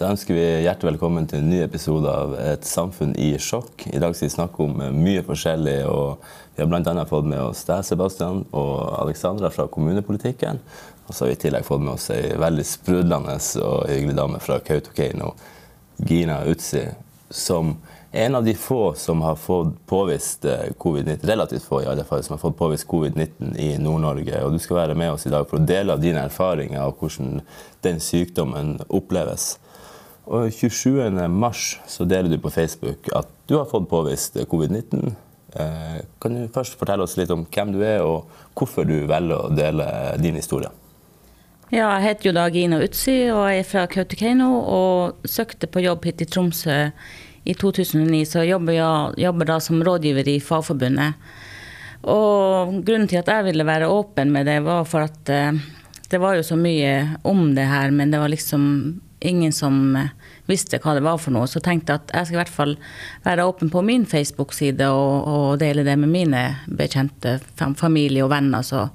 Da ønsker vi hjertelig velkommen til en ny episode av Et samfunn i sjokk. I dag skal vi snakke om mye forskjellig. og Vi har bl.a. fått med oss deg, Sebastian, og Alexandra fra kommunepolitikken. Og så har vi i tillegg fått med oss ei veldig sprudlende og hyggelig dame fra Kautokeino, Gina Utsi, som en av de få som har fått påvist eh, covid-19, relativt få i alle fall, som har fått påvist covid-19 i Nord-Norge. Og du skal være med oss i dag for å dele av dine erfaringer av hvordan den sykdommen oppleves. Og 27.3 så deler du på Facebook at du har fått påvist covid-19. Eh, kan du først fortelle oss litt om hvem du er, og hvorfor du velger å dele din historie? Ja, jeg heter jo da Gina Utsi og er fra Kautokeino og søkte på jobb hit i Tromsø i 2009. Så jobber, jeg jobber da som rådgiver i Fagforbundet. Og grunnen til at jeg ville være åpen med det, var for at eh, det var jo så mye om det her, men det var liksom ingen som eh, visste hva det var for noe. Så tenkte jeg at jeg skal i hvert fall være åpen på min Facebook-side og, og, dele det med mine bekjente, familie og venner. Så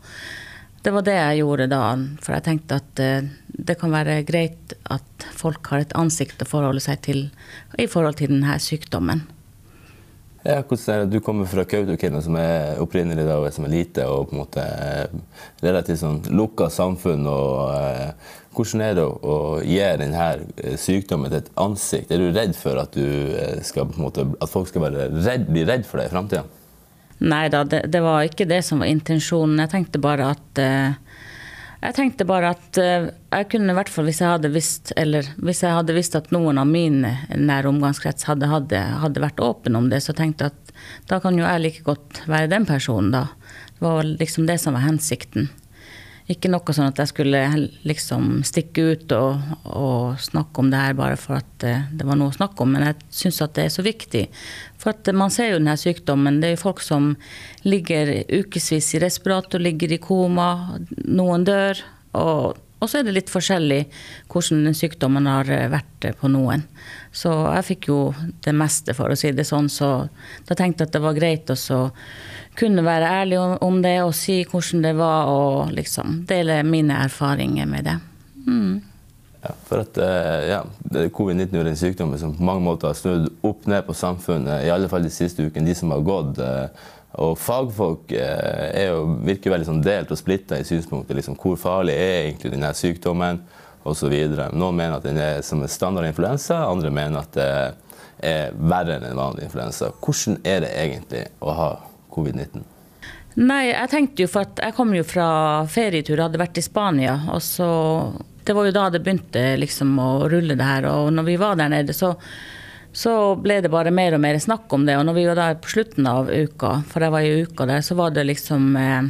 det var det jeg gjorde da. For jeg tenkte at uh, det kan være greit at folk har et ansikt å forholde seg til i forhold til denne sykdommen. Ja, Du kommer fra Kautokeino, som er opprinnelig da, som er lite og på en måte relativt sånn lukka samfunn. og eh, Hvordan er det å, gi denne eh, sykdommen et ansikt? Er du redd for at, eh, skal, måte, at folk skal redd, bli redd for deg i framtida? Nei da, det, det, var ikke det som var intensjonen. Jeg tenkte bare at uh, jeg tenkte bare at jeg kunne i hvert fall hvis jeg hadde visst eller hvis jeg hadde visst at noen av min nære omgangskrets hadde, hadde, hadde, vært åpen om det, så tenkte jeg at da kan jo jeg like godt være den personen, da. Det var liksom det som var hensikten. Ikke noe sånn at jeg skulle liksom stikke ut og, og, snakke om det her bare for at eh, det var noe å snakke om, men jeg syns at det er så viktig. For at man ser jo denne sykdommen. Det er jo folk som ligger ukevis i respirator, ligger i koma, noen dør. Og, og så er det litt forskjellig hvordan den sykdommen har eh, vært på noen. Så jeg fikk jo det meste, for å si det sånn, så da tenkte jeg at det var greit å kunne være ærlig om det og si hvordan det var, og liksom dele mine erfaringer med det. Mm. Ja, for at eh, ja, Covid-19 er en sykdom som på mange måter har snudd opp ned på samfunnet, i alle fall de siste ukene, de som har gått. Eh, og fagfolk eh, jo, virker veldig sånn delt og splitta i synspunktet. Liksom, hvor farlig er egentlig denne sykdommen osv. Noen mener at den er som en standard influensa, andre mener at det er verre enn en vanlig influensa. Hvordan er det egentlig å ha covid-19? Nei, jeg tenkte jo for at jeg kom jo fra ferietur, hadde vært i Spania. og så Det var jo da det begynte liksom å rulle det her. Og når vi var der nede, så, så ble det bare mer og mer snakk om det. Og når vi var der på slutten av uka, for jeg var i uka der, så var det liksom eh,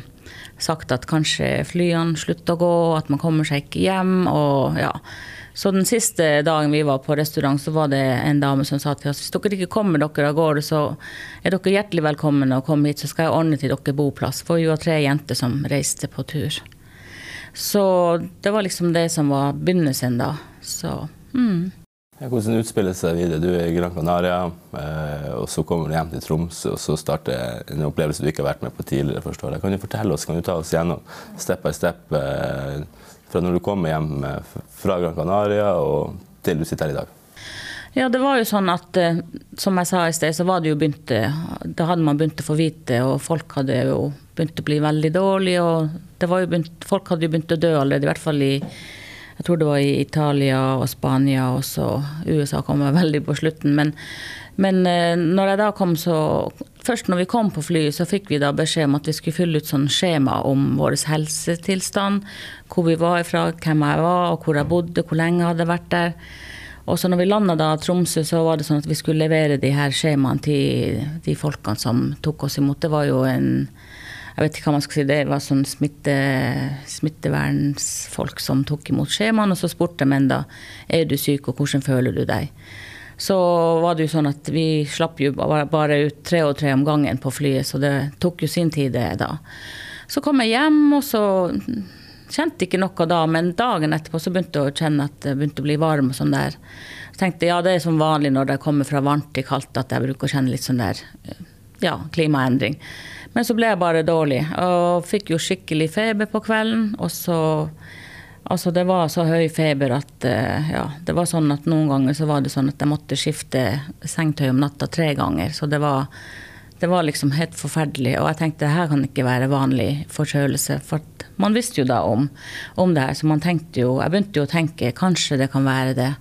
sagt at kanskje flyene slutter å gå, at man kommer seg ikke hjem. og ja. Så den siste dagen vi var på restaurant, så var det en dame som sa til oss hvis dere ikke kommer dere av gårde, så er dere hjertelig velkomne å komme hit, så skal jeg ordne til dere boplass. For vi var tre jenter som reiste på tur. Så det var liksom det som var begynnelsen da. Så mm. Hvordan utspiller det seg videre? Du er i Gran Canaria, eh, og så kommer du hjem til Tromsø, og så starter en opplevelse du ikke har vært med på tidligere. forstår jeg. Kan du fortelle oss, kan du ta oss gjennom step by step? Eh, fra når du kommer hjem eh, fra Gran Canaria og til du sitter her i dag? Ja, det var jo sånn at eh, som jeg sa i sted, så var det jo begynt Da hadde man begynt å få vite, og folk hadde jo begynt å bli veldig dårlige. Og det var jo begynt, folk hadde jo begynt å dø allerede, i hvert fall i jeg tror det var i Italia og Spania, og USA kom veldig på slutten. Men, men eh, når jeg da kom så Først når vi kom på flyet, så fikk vi da beskjed om at vi skulle fylle ut sånn skjema om vår helsetilstand. Hvor vi var fra, hvem jeg var, hvor jeg bodde, hvor lenge jeg hadde vært der. Og så når vi landa da Tromsø, så var det sånn at vi skulle levere de her skjemaene til de folkene som tok oss imot. Det var jo en jeg vet ikke hva man skal si, det var sånn smitte, smittevernsfolk som tok imot skjemaene. Og så spurte de enda er du syk, og hvordan føler du deg. Så var det jo sånn at vi slapp jo bare ut tre og tre om gangen på flyet, så det tok jo sin tid, det da. Så kom jeg hjem, og så kjente ikke noe da, men dagen etterpå så begynte jeg å kjenne at det begynte å bli varm og sånn der. Så tenkte ja, det er som vanlig når det kommer fra varmt til kaldt at jeg bruker å kjenne litt sånn der ja, klimaendring. Men så ble jeg bare dårlig og fikk jo skikkelig feber på kvelden. Og så Altså, det var så høy feber at eh, ja, det var sånn at noen ganger så var det sånn at jeg måtte skifte sengetøy om natta tre ganger. Så det var, det var liksom helt forferdelig. Og jeg tenkte det her kan ikke være vanlig forkjølelse. For man visste jo da om, om det her, så man tenkte jo Jeg begynte jo å tenke kanskje det kan være det.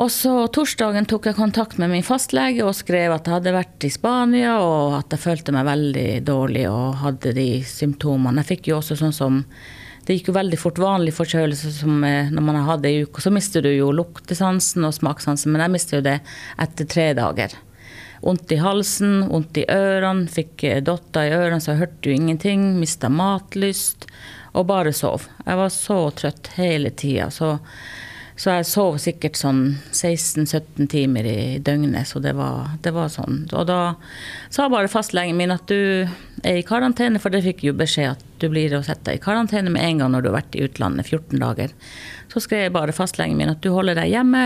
Og så Torsdagen tok jeg kontakt med min fastlege og skrev at jeg hadde vært i Spania, og at jeg følte meg veldig dårlig og hadde de symptomene. Jeg fikk jo også sånn som Det gikk jo veldig fort vanlig forkjølelse som eh, når man har hatt uke. Så mister du jo luktesansen og smakssansen, men jeg mistet jo det etter tre dager. Vondt i halsen, vondt i ørene, fikk eh, dotter i ørene så jeg hørte jo ingenting. Mista matlyst og bare sov. Jeg var så trøtt hele tida. Så så jeg sov sikkert sånn 16-17 timer i døgnet, så det var, det var, sånn. Og da sa bare fastlegen min at du er i karantene, for det fikk jo beskjed at du blir å sette i karantene med en gang når du har vært i utlandet 14 dager. Så skrev bare fastlegen min at du holder deg hjemme,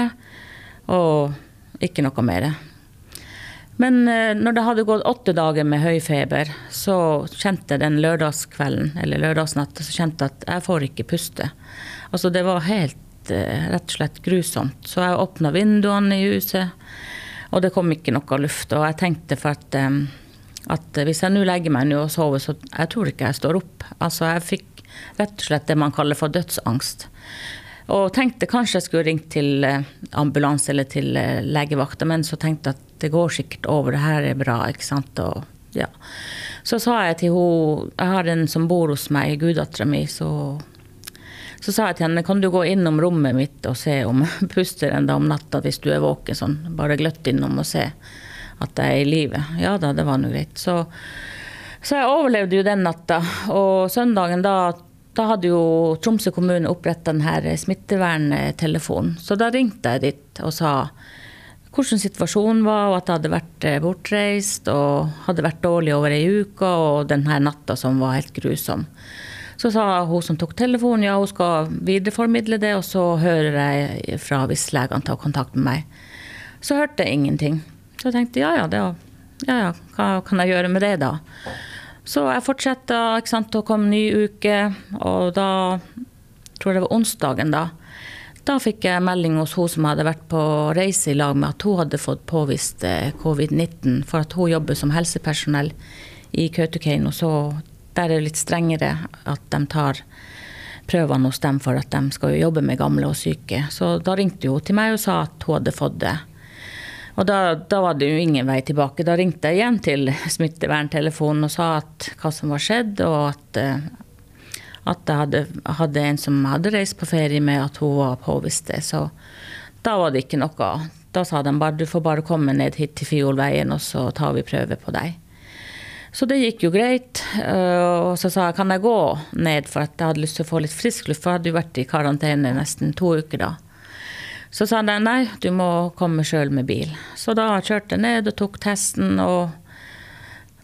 og ikke noe mer. Men eh, når det hadde gått åtte dager med høy feber, så kjente jeg den lørdagskvelden, eller lørdagsnatta, så kjente jeg at jeg får ikke puste. Altså det var helt rett og slett grusomt. Så jeg åpna vinduene i huset, og det kom ikke noe luft. Og jeg tenkte for at, at hvis jeg nå legger meg nå og sover, så jeg tror ikke jeg står opp. Altså jeg fikk rett og slett det man kaller for dødsangst. Og tenkte kanskje jeg skulle ringt til eh, ambulanse eller til eh, legevakta, men så tenkte jeg at det går sikkert over, det her er bra, ikke sant. Og, ja. Så sa jeg til henne, jeg har en som bor hos meg, guddattera mi, så så sa jeg til henne kan du gå innom rommet mitt og se om jeg puster enda om natta hvis du er våken. sånn, Bare gløtt innom og se at jeg er i live. Ja da, det var nå greit. Så, så, jeg overlevde jo den natta. Og søndagen da, da hadde jo Tromsø kommune oppretta denne smitteverntelefonen. Så da ringte jeg dit og sa hvordan situasjonen var, og at jeg hadde vært eh, bortreist og hadde vært dårlig over ei uke, og denne natta som var helt grusom. Så sa hun som tok telefonen, ja, hun skal videreformidle det, og så hører jeg fra hvis legene tar kontakt med meg. Så hørte jeg ingenting. Så jeg tenkte ja ja, det, ja, ja hva kan jeg gjøre med det, da? Så jeg fortsatte, ikke sant, og kom ny uke, og da tror jeg det var onsdagen, da. Da fikk jeg melding hos hun som hadde vært på reise i lag med at hun hadde fått påvist eh, covid-19, for at hun jobber som helsepersonell i Kautokeino. Så der er det litt strengere at de tar prøvene hos dem for at de skal jobbe med gamle og syke. Så da ringte hun til meg og sa at hun hadde fått det. Og da, da, var det jo ingen vei tilbake. Da ringte jeg igjen til smitteverntelefonen og sa at, hva som var skjedd, og at, eh, at jeg hadde, hadde, en som hadde reist på ferie med at hun var påvist det. Så da var det ikke noe. Da sa de bare du får bare komme ned hit til Fiolveien, og så tar vi prøve på deg. Så det gikk jo greit. Eh, og så sa jeg kan jeg gå ned, for at jeg hadde lyst til å få litt frisk luft. For jeg hadde jo vært i karantene nesten to uker da. Så sa de nei, du må komme sjøl med bil. Så da kjørte jeg ned og tok testen. og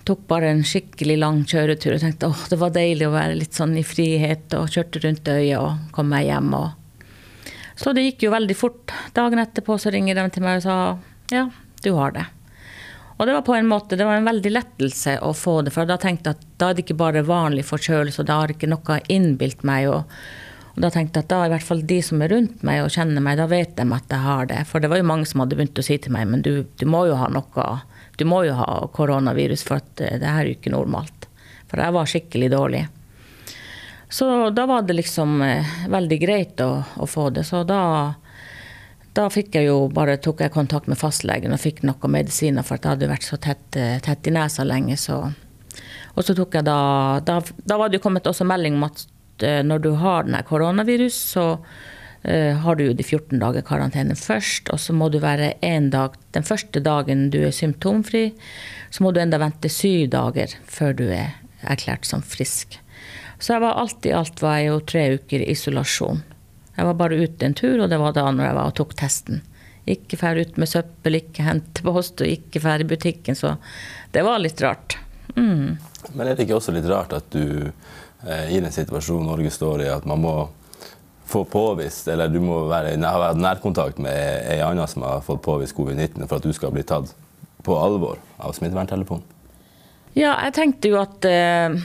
tok bare en skikkelig lang kjøretur og tenkte åh, det var deilig å være litt sånn i frihet. Og kjørte rundt øya og kom meg hjem. Og... Så det gikk jo veldig fort. Dagen etterpå så ringer de til meg og sa ja, du har det. Og det var på en måte, det var en veldig lettelse å få det, for da tenkte jeg at da er det ikke bare vanlig forkjølelse, og da har ikke noe innbilt meg. Og, og da tenkte jeg at da i hvert fall de som er rundt meg og kjenner meg, da vet de at jeg har det. For det var jo mange som hadde begynt å si til meg men du, du må jo ha noe, du må jo ha koronavirus, for at eh, det her er jo ikke normalt. For jeg var skikkelig dårlig. Så da var det liksom eh, veldig greit å, å få det. Så da da fikk jeg jo bare, tok jeg kontakt med fastlegen og fikk noen medisiner, for at det hadde vært så tett, eh, tett i nesa lenge. Så. Og så tok jeg da, da, da var det jo kommet også melding om at uh, når du har denne koronavirus, så uh, har du jo de 14 dager karantene først. Og så må du være én dag Den første dagen du er symptomfri, så må du enda vente syv dager før du er erklært som frisk. Så jeg var alt i alt var jeg jo tre uker i isolasjon. Jeg var bare ute en tur, og det var da når jeg var og tok testen. Ikke fær ut med søppel, ikke hente post og ikke fær i butikken. Så det var litt rart. Mm. Men er det ikke også litt rart at du eh, i den situasjonen Norge står i, at man må få påvist, eller du må være i nærkontakt med ei anna som har fått påvist covid-19 for at du skal bli tatt på alvor av smitteverntelefonen? Ja, jeg tenkte jo at eh,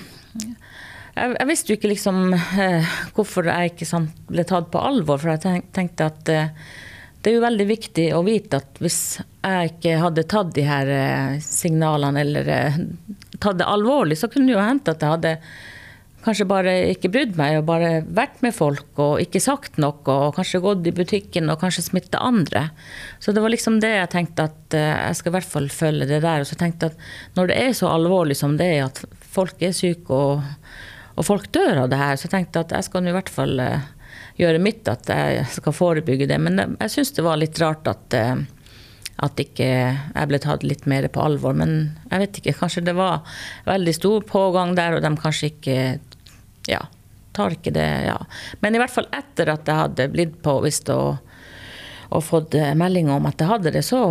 jeg, jeg, visste jo ikke liksom eh, hvorfor jeg ikke sant, ble tatt på alvor. For jeg tenkte at eh, det er jo veldig viktig å vite at hvis jeg ikke hadde tatt de her eh, signalene eller eh, tatt det alvorlig, så kunne det jo hendt at jeg hadde kanskje bare ikke brydd meg og bare vært med folk og ikke sagt noe og kanskje gått i butikken og kanskje smitta andre. Så det var liksom det jeg tenkte at eh, jeg skal i hvert fall følge det der. Og så tenkte jeg at når det er så alvorlig som det er, at folk er syke og, og folk dør av det her, så jeg tenkte at jeg skal i hvert fall uh, gjøre mitt, at jeg skal forebygge det. Men jeg syns det var litt rart at uh, at ikke jeg ble tatt litt mer på alvor. Men jeg vet ikke, kanskje det var veldig stor pågang der, og de kanskje ikke ja, tar ikke det ja. Men i hvert fall etter at jeg hadde blitt påvist og, og fått eh, melding om at jeg hadde det, så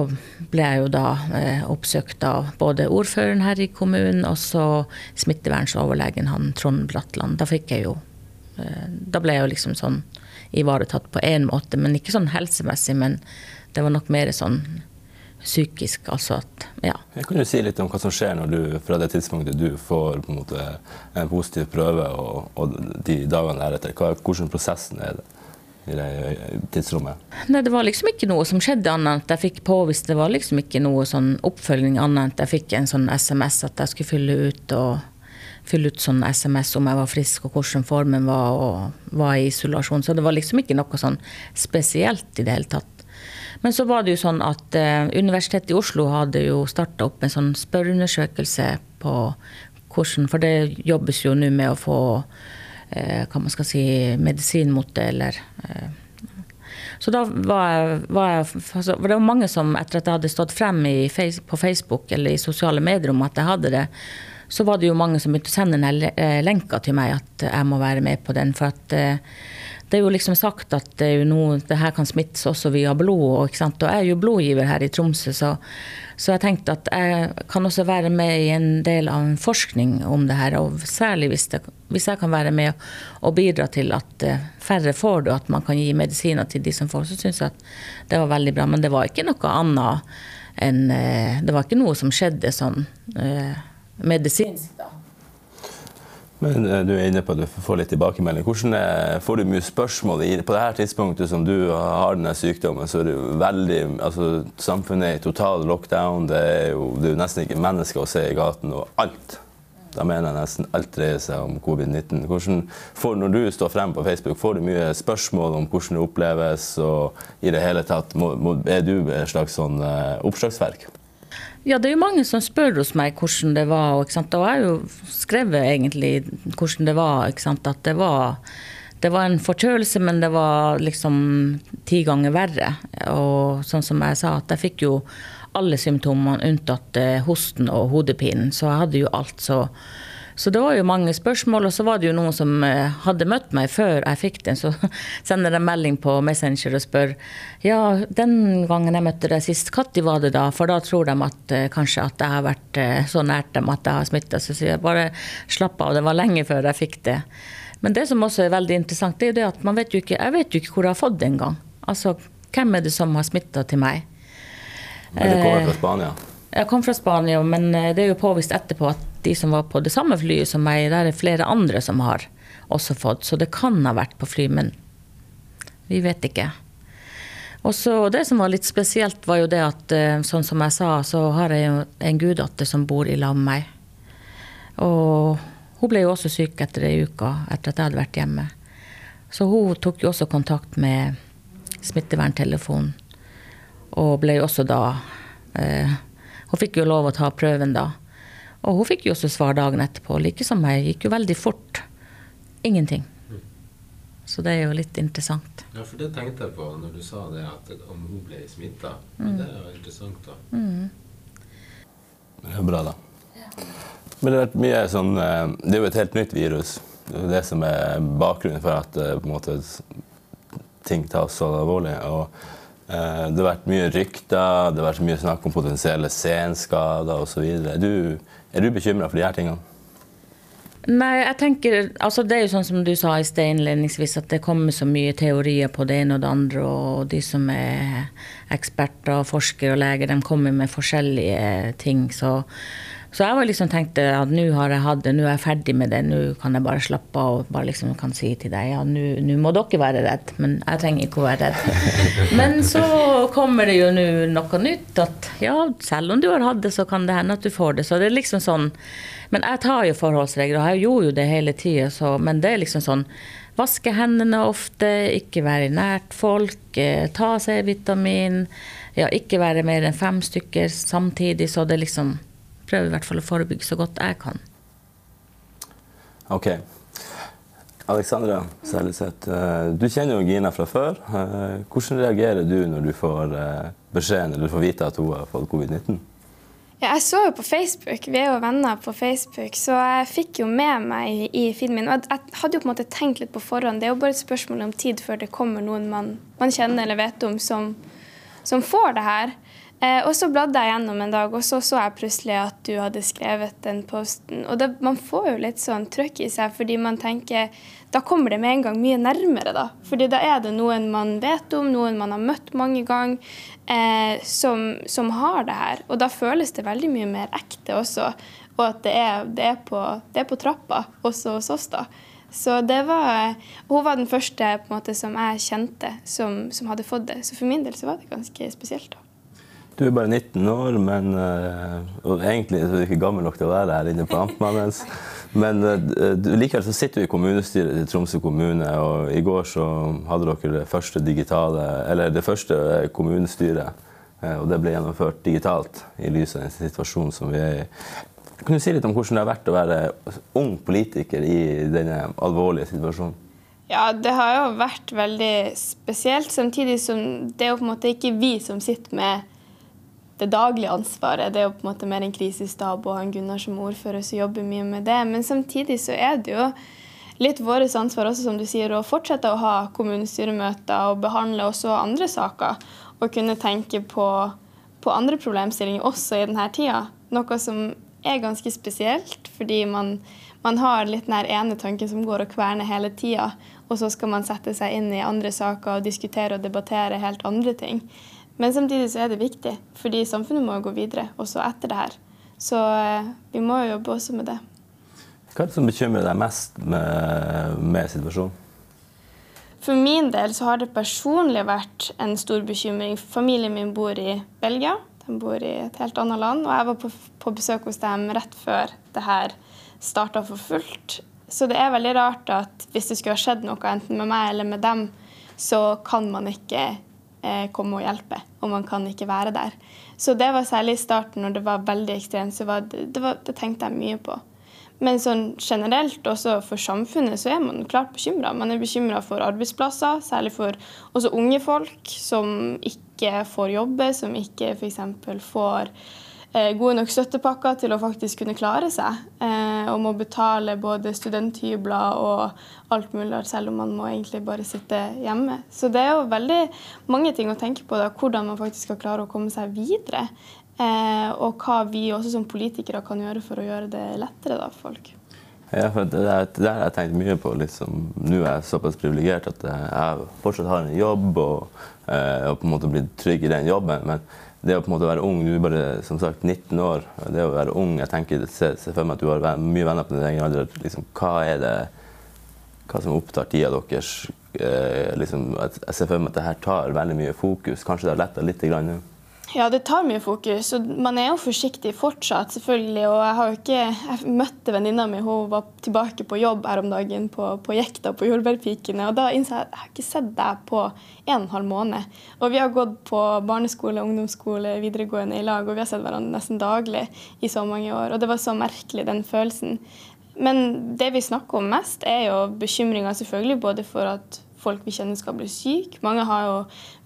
ble jeg jo da eh, oppsøkt av både ordføreren her i kommunen og så smittevernsoverlegen han Trond Bratland. Da fikk jeg jo eh, Da ble jeg jo liksom sånn ivaretatt på én måte, men ikke sånn helsemessig. Men det var nok mer sånn psykisk. Altså at, ja. Jeg kan du si litt om hva som skjer når du, fra det tidspunktet du får på en, måte, en positiv prøve, og, og de dagene deretter? Hvordan prosessen er det? I det tidsrommet? Nei, Det var liksom ikke noe som skjedde annet enn at jeg fikk påvist. Det var liksom ikke noe sånn oppfølging annet enn at jeg fikk en sånn SMS at jeg skulle fylle ut og fylle ut sånn SMS om jeg var frisk og hvordan formen var og var i isolasjon. Så det var liksom ikke noe sånn spesielt i det hele tatt. Men så var det jo sånn at eh, Universitetet i Oslo hadde jo starta opp en sånn spørreundersøkelse på hvordan For det jobbes jo nå med å få hva man skal si, medisin mot det, eller uh, så da var jeg, var jeg altså, Det var mange som etter at jeg hadde stått frem face, på Facebook eller i sosiale medier om at jeg hadde det, så var det jo mange som begynte å sende denne lenka til meg at jeg må være med på den. For at det er jo liksom sagt at det, noe, det her kan smittes også via blod. Og, og jeg er jo blodgiver her i Tromsø, så, så, jeg tenkte at jeg kan også være med i en del av en forskning om det her. Og særlig hvis, det, hvis jeg kan være med og bidra til at eh, færre får det, og at man kan gi medisiner til de som får, så syns jeg at det var veldig bra. Men det var ikke noe annet enn eh, Det var ikke noe som skjedde sånn eh, medisinsk, da. Men eh, Du er inne på at du får litt tilbakemelding. Hvordan er, Får du mye spørsmål på dette tidspunktet som du har denne sykdommen? så er det jo veldig, altså Samfunnet er i total lockdown. Det er jo det er nesten ikke mennesker å se i gaten. Og alt da mener jeg nesten alt dreier seg om covid-19. Hvordan får, Når du står frem på Facebook, får du mye spørsmål om hvordan det oppleves? og i det hele tatt, må, må, Er du et slags sånn uh, oppslagsverk? Ja, det er jo mange som spør hos meg hvordan det var. Og, og jeg har jo skrevet egentlig hvordan det var. At det var, det var en forkjølelse, men det var liksom ti ganger verre. Og sånn som jeg sa, at jeg fikk jo alle symptomene unntatt eh, hosten og hodepinen. Så jeg hadde jo alt. så så det var jo mange spørsmål, og så var det jo noen som eh, hadde møtt meg før jeg fikk den. Så sender de melding på Messenger og spør ja, den gangen jeg møtte deg sist, når var det da? For da tror de at eh, kanskje at jeg har vært eh, så nært dem at jeg har smitta. Så sier jeg bare slapp av, det var lenge før jeg fikk det. Men det som også er veldig interessant, det er jo det at man vet jo ikke, jeg vet jo ikke hvor jeg har fått det engang. Altså, hvem er det som har smitta til meg? Men det kommer fra Spania? Jeg kom fra Spania, men det er jo påvist etterpå at de som var på det samme flyet som meg, der er flere andre som har også fått. Så det kan ha vært på fly, men vi vet ikke. Og så Det som var litt spesielt, var jo det at eh, sånn som jeg sa, så har jeg jo en guddatter som bor i lag med meg. Og hun ble jo også syk etter ei uke etter at jeg hadde vært hjemme. Så hun tok jo også kontakt med smitteverntelefonen. Og ble jo også da eh, Hun fikk jo lov å ta prøven da. Og hun fikk jo også svar dagen etterpå. Like som meg. Gikk jo veldig fort. Ingenting. Så det er jo litt interessant. Ja, for det tenkte jeg på når du sa det, at om hun ble smitta. Mm. Det er jo interessant, da. Mm. Det er bra, da. Men det, har mye sånn, eh, det er jo et helt nytt virus. Det er det som er bakgrunnen for at eh, måte, ting tas så alvorlig. Og eh, det har vært mye rykter, det har vært mye snakk om potensielle senskader osv. Du er du bekymra for de her tingene? Nei, jeg tenker, altså Det er jo sånn som du sa i sted innledningsvis, at det kommer så mye teorier på det ene og det andre. Og de som er eksperter, forskere og leger, de kommer med forskjellige ting. Så, Så jeg var liksom tenkte at nå har jeg hatt det, nå er jeg ferdig med det, nå kan jeg bare slappe av og bare liksom kan si til deg ja, nå må dere være redd, men jeg trenger ikke å være redd. Men så kommer det jo nå noe nytt, at ja, selv om du har hatt det, så kan det hende at du får det. Så det er liksom sånn Men jeg tar jo forholdsregler, og jeg gjorde jo det hele tida, men det er liksom sånn Vaske hendene ofte, ikke være nært folk, eh, ta C-vitamin. Ja, ikke være mer enn fem stykker samtidig, så det liksom prøver i hvert fall å forebygge så godt jeg kan. Ok. Alexandra Seljeseth, eh, du kjenner jo Gina fra før. Eh, hvordan reagerer du når du får eh, beskjeden eller du får vite at hun har fått covid-19? Ja, jeg så jo på Facebook, vi er jo venner på Facebook, så jeg fikk jo med meg i feeden min. Og jeg hadde jo på en måte tenkt litt på forhånd. Det er jo bare et spørsmål om tid før det kommer noen man, man kjenner eller vet om som, som får det her. Eh, og så bladde jeg gjennom en dag, og så så jeg plutselig at du hadde skrevet den posten. Og det, man får jo litt sånn trøkk i seg, fordi man tenker Da kommer det med en gang mye nærmere, da. Fordi da er det noen man vet om, noen man har møtt mange ganger, eh, som, som, har det her. Og da føles det veldig mye mer ekte også. Og at det er, det er, på, det er på, trappa også hos oss, da. Så det var Hun var den første på en måte, som jeg kjente som, som hadde fått det. Så for min del så var det ganske spesielt. da. Du er bare 19 år, men uh, og egentlig er du ikke gammel nok til å være her inne på Amtmannens. Men uh, likevel så sitter du i kommunestyret til Tromsø kommune, og i går så hadde dere det første digitale, det første kommunestyret. Og det ble gjennomført digitalt i lys av den situasjonen som vi er i. Kan du si litt om hvordan det har vært å være ung politiker i denne alvorlige situasjonen? Ja, det har jo vært veldig spesielt, samtidig som det er jo på en måte ikke vi som sitter med det daglige ansvaret. Det er jo på en måte mer en krisestab og han Gunnar som ordfører som jobber mye med det. Men samtidig så er det jo litt vårt ansvar også, som du sier, å fortsette å ha kommunestyremøter og behandle også andre saker. Og kunne tenke på, på andre problemstillinger også i denne tida. Noe som er ganske spesielt, fordi man, man har litt den ene tanken som går og kverner hele tida. Og så skal man sette seg inn i andre saker og diskutere og debattere helt andre ting. Men samtidig så er det viktig, fordi samfunnet må gå videre også etter det her. Så eh, vi må jo jobbe også med det. Hva er det som bekymrer deg mest med, med situasjonen? For min del så har det personlig vært en stor bekymring. Familien min bor i Belgia. De bor i et helt annet land. Og jeg var på, på besøk hos dem rett før det her starta for fullt. Så det er veldig rart at hvis det skulle ha skjedd noe enten med meg eller med dem, så kan man ikke komme og hjelpe, og man kan ikke være der. Så det var særlig i starten, når det var veldig ekstremt, så det, det, var, det, tenkte jeg mye på. Men sånn generelt, også for samfunnet, så er man klart bekymra. Man er bekymra for arbeidsplasser, særlig for også unge folk som ikke får jobbe, som ikke f.eks. får Eh, gode nok støttepakker til å faktisk kunne klare seg. Eh, og må betale både studenthybler og alt mulig, selv om man må egentlig bare sitte hjemme. Så det er jo veldig mange ting å tenke på, da, hvordan man faktisk skal klare å komme seg videre. Eh, og hva vi også som politikere kan gjøre for å gjøre det lettere da, for folk. Ja, for det, det har jeg tenkt mye på. Liksom. Nå er jeg såpass privilegert at jeg fortsatt har en jobb og, og på en måte blitt trygg i den jobben. men det å på en måte være ung Du er bare som sagt 19 år. Det å være ung Jeg tenker, Se, se for meg at du har mye venner på din egen alder. Liksom, hva er det hva som opptar tida deres? Eh, liksom, jeg ser for meg at dette tar veldig mye fokus. Kanskje det har letta litt nå? Ja, det tar mye fokus. og Man er jo forsiktig fortsatt, selvfølgelig. Og jeg har jo ikke Jeg møtte venninna mi, hun var tilbake på jobb her om dagen på, på Jekta på Jordbærpikene. Og da innså jeg at jeg har ikke sett deg på en halv måned. Og vi har gått på barneskole, ungdomsskole, videregående i lag, og vi har sett hverandre nesten daglig i så mange år. Og det var så merkelig, den følelsen. Men det vi snakker om mest, er jo bekymringa selvfølgelig både for at folk vi kjenner skal bli syke. Mange har jo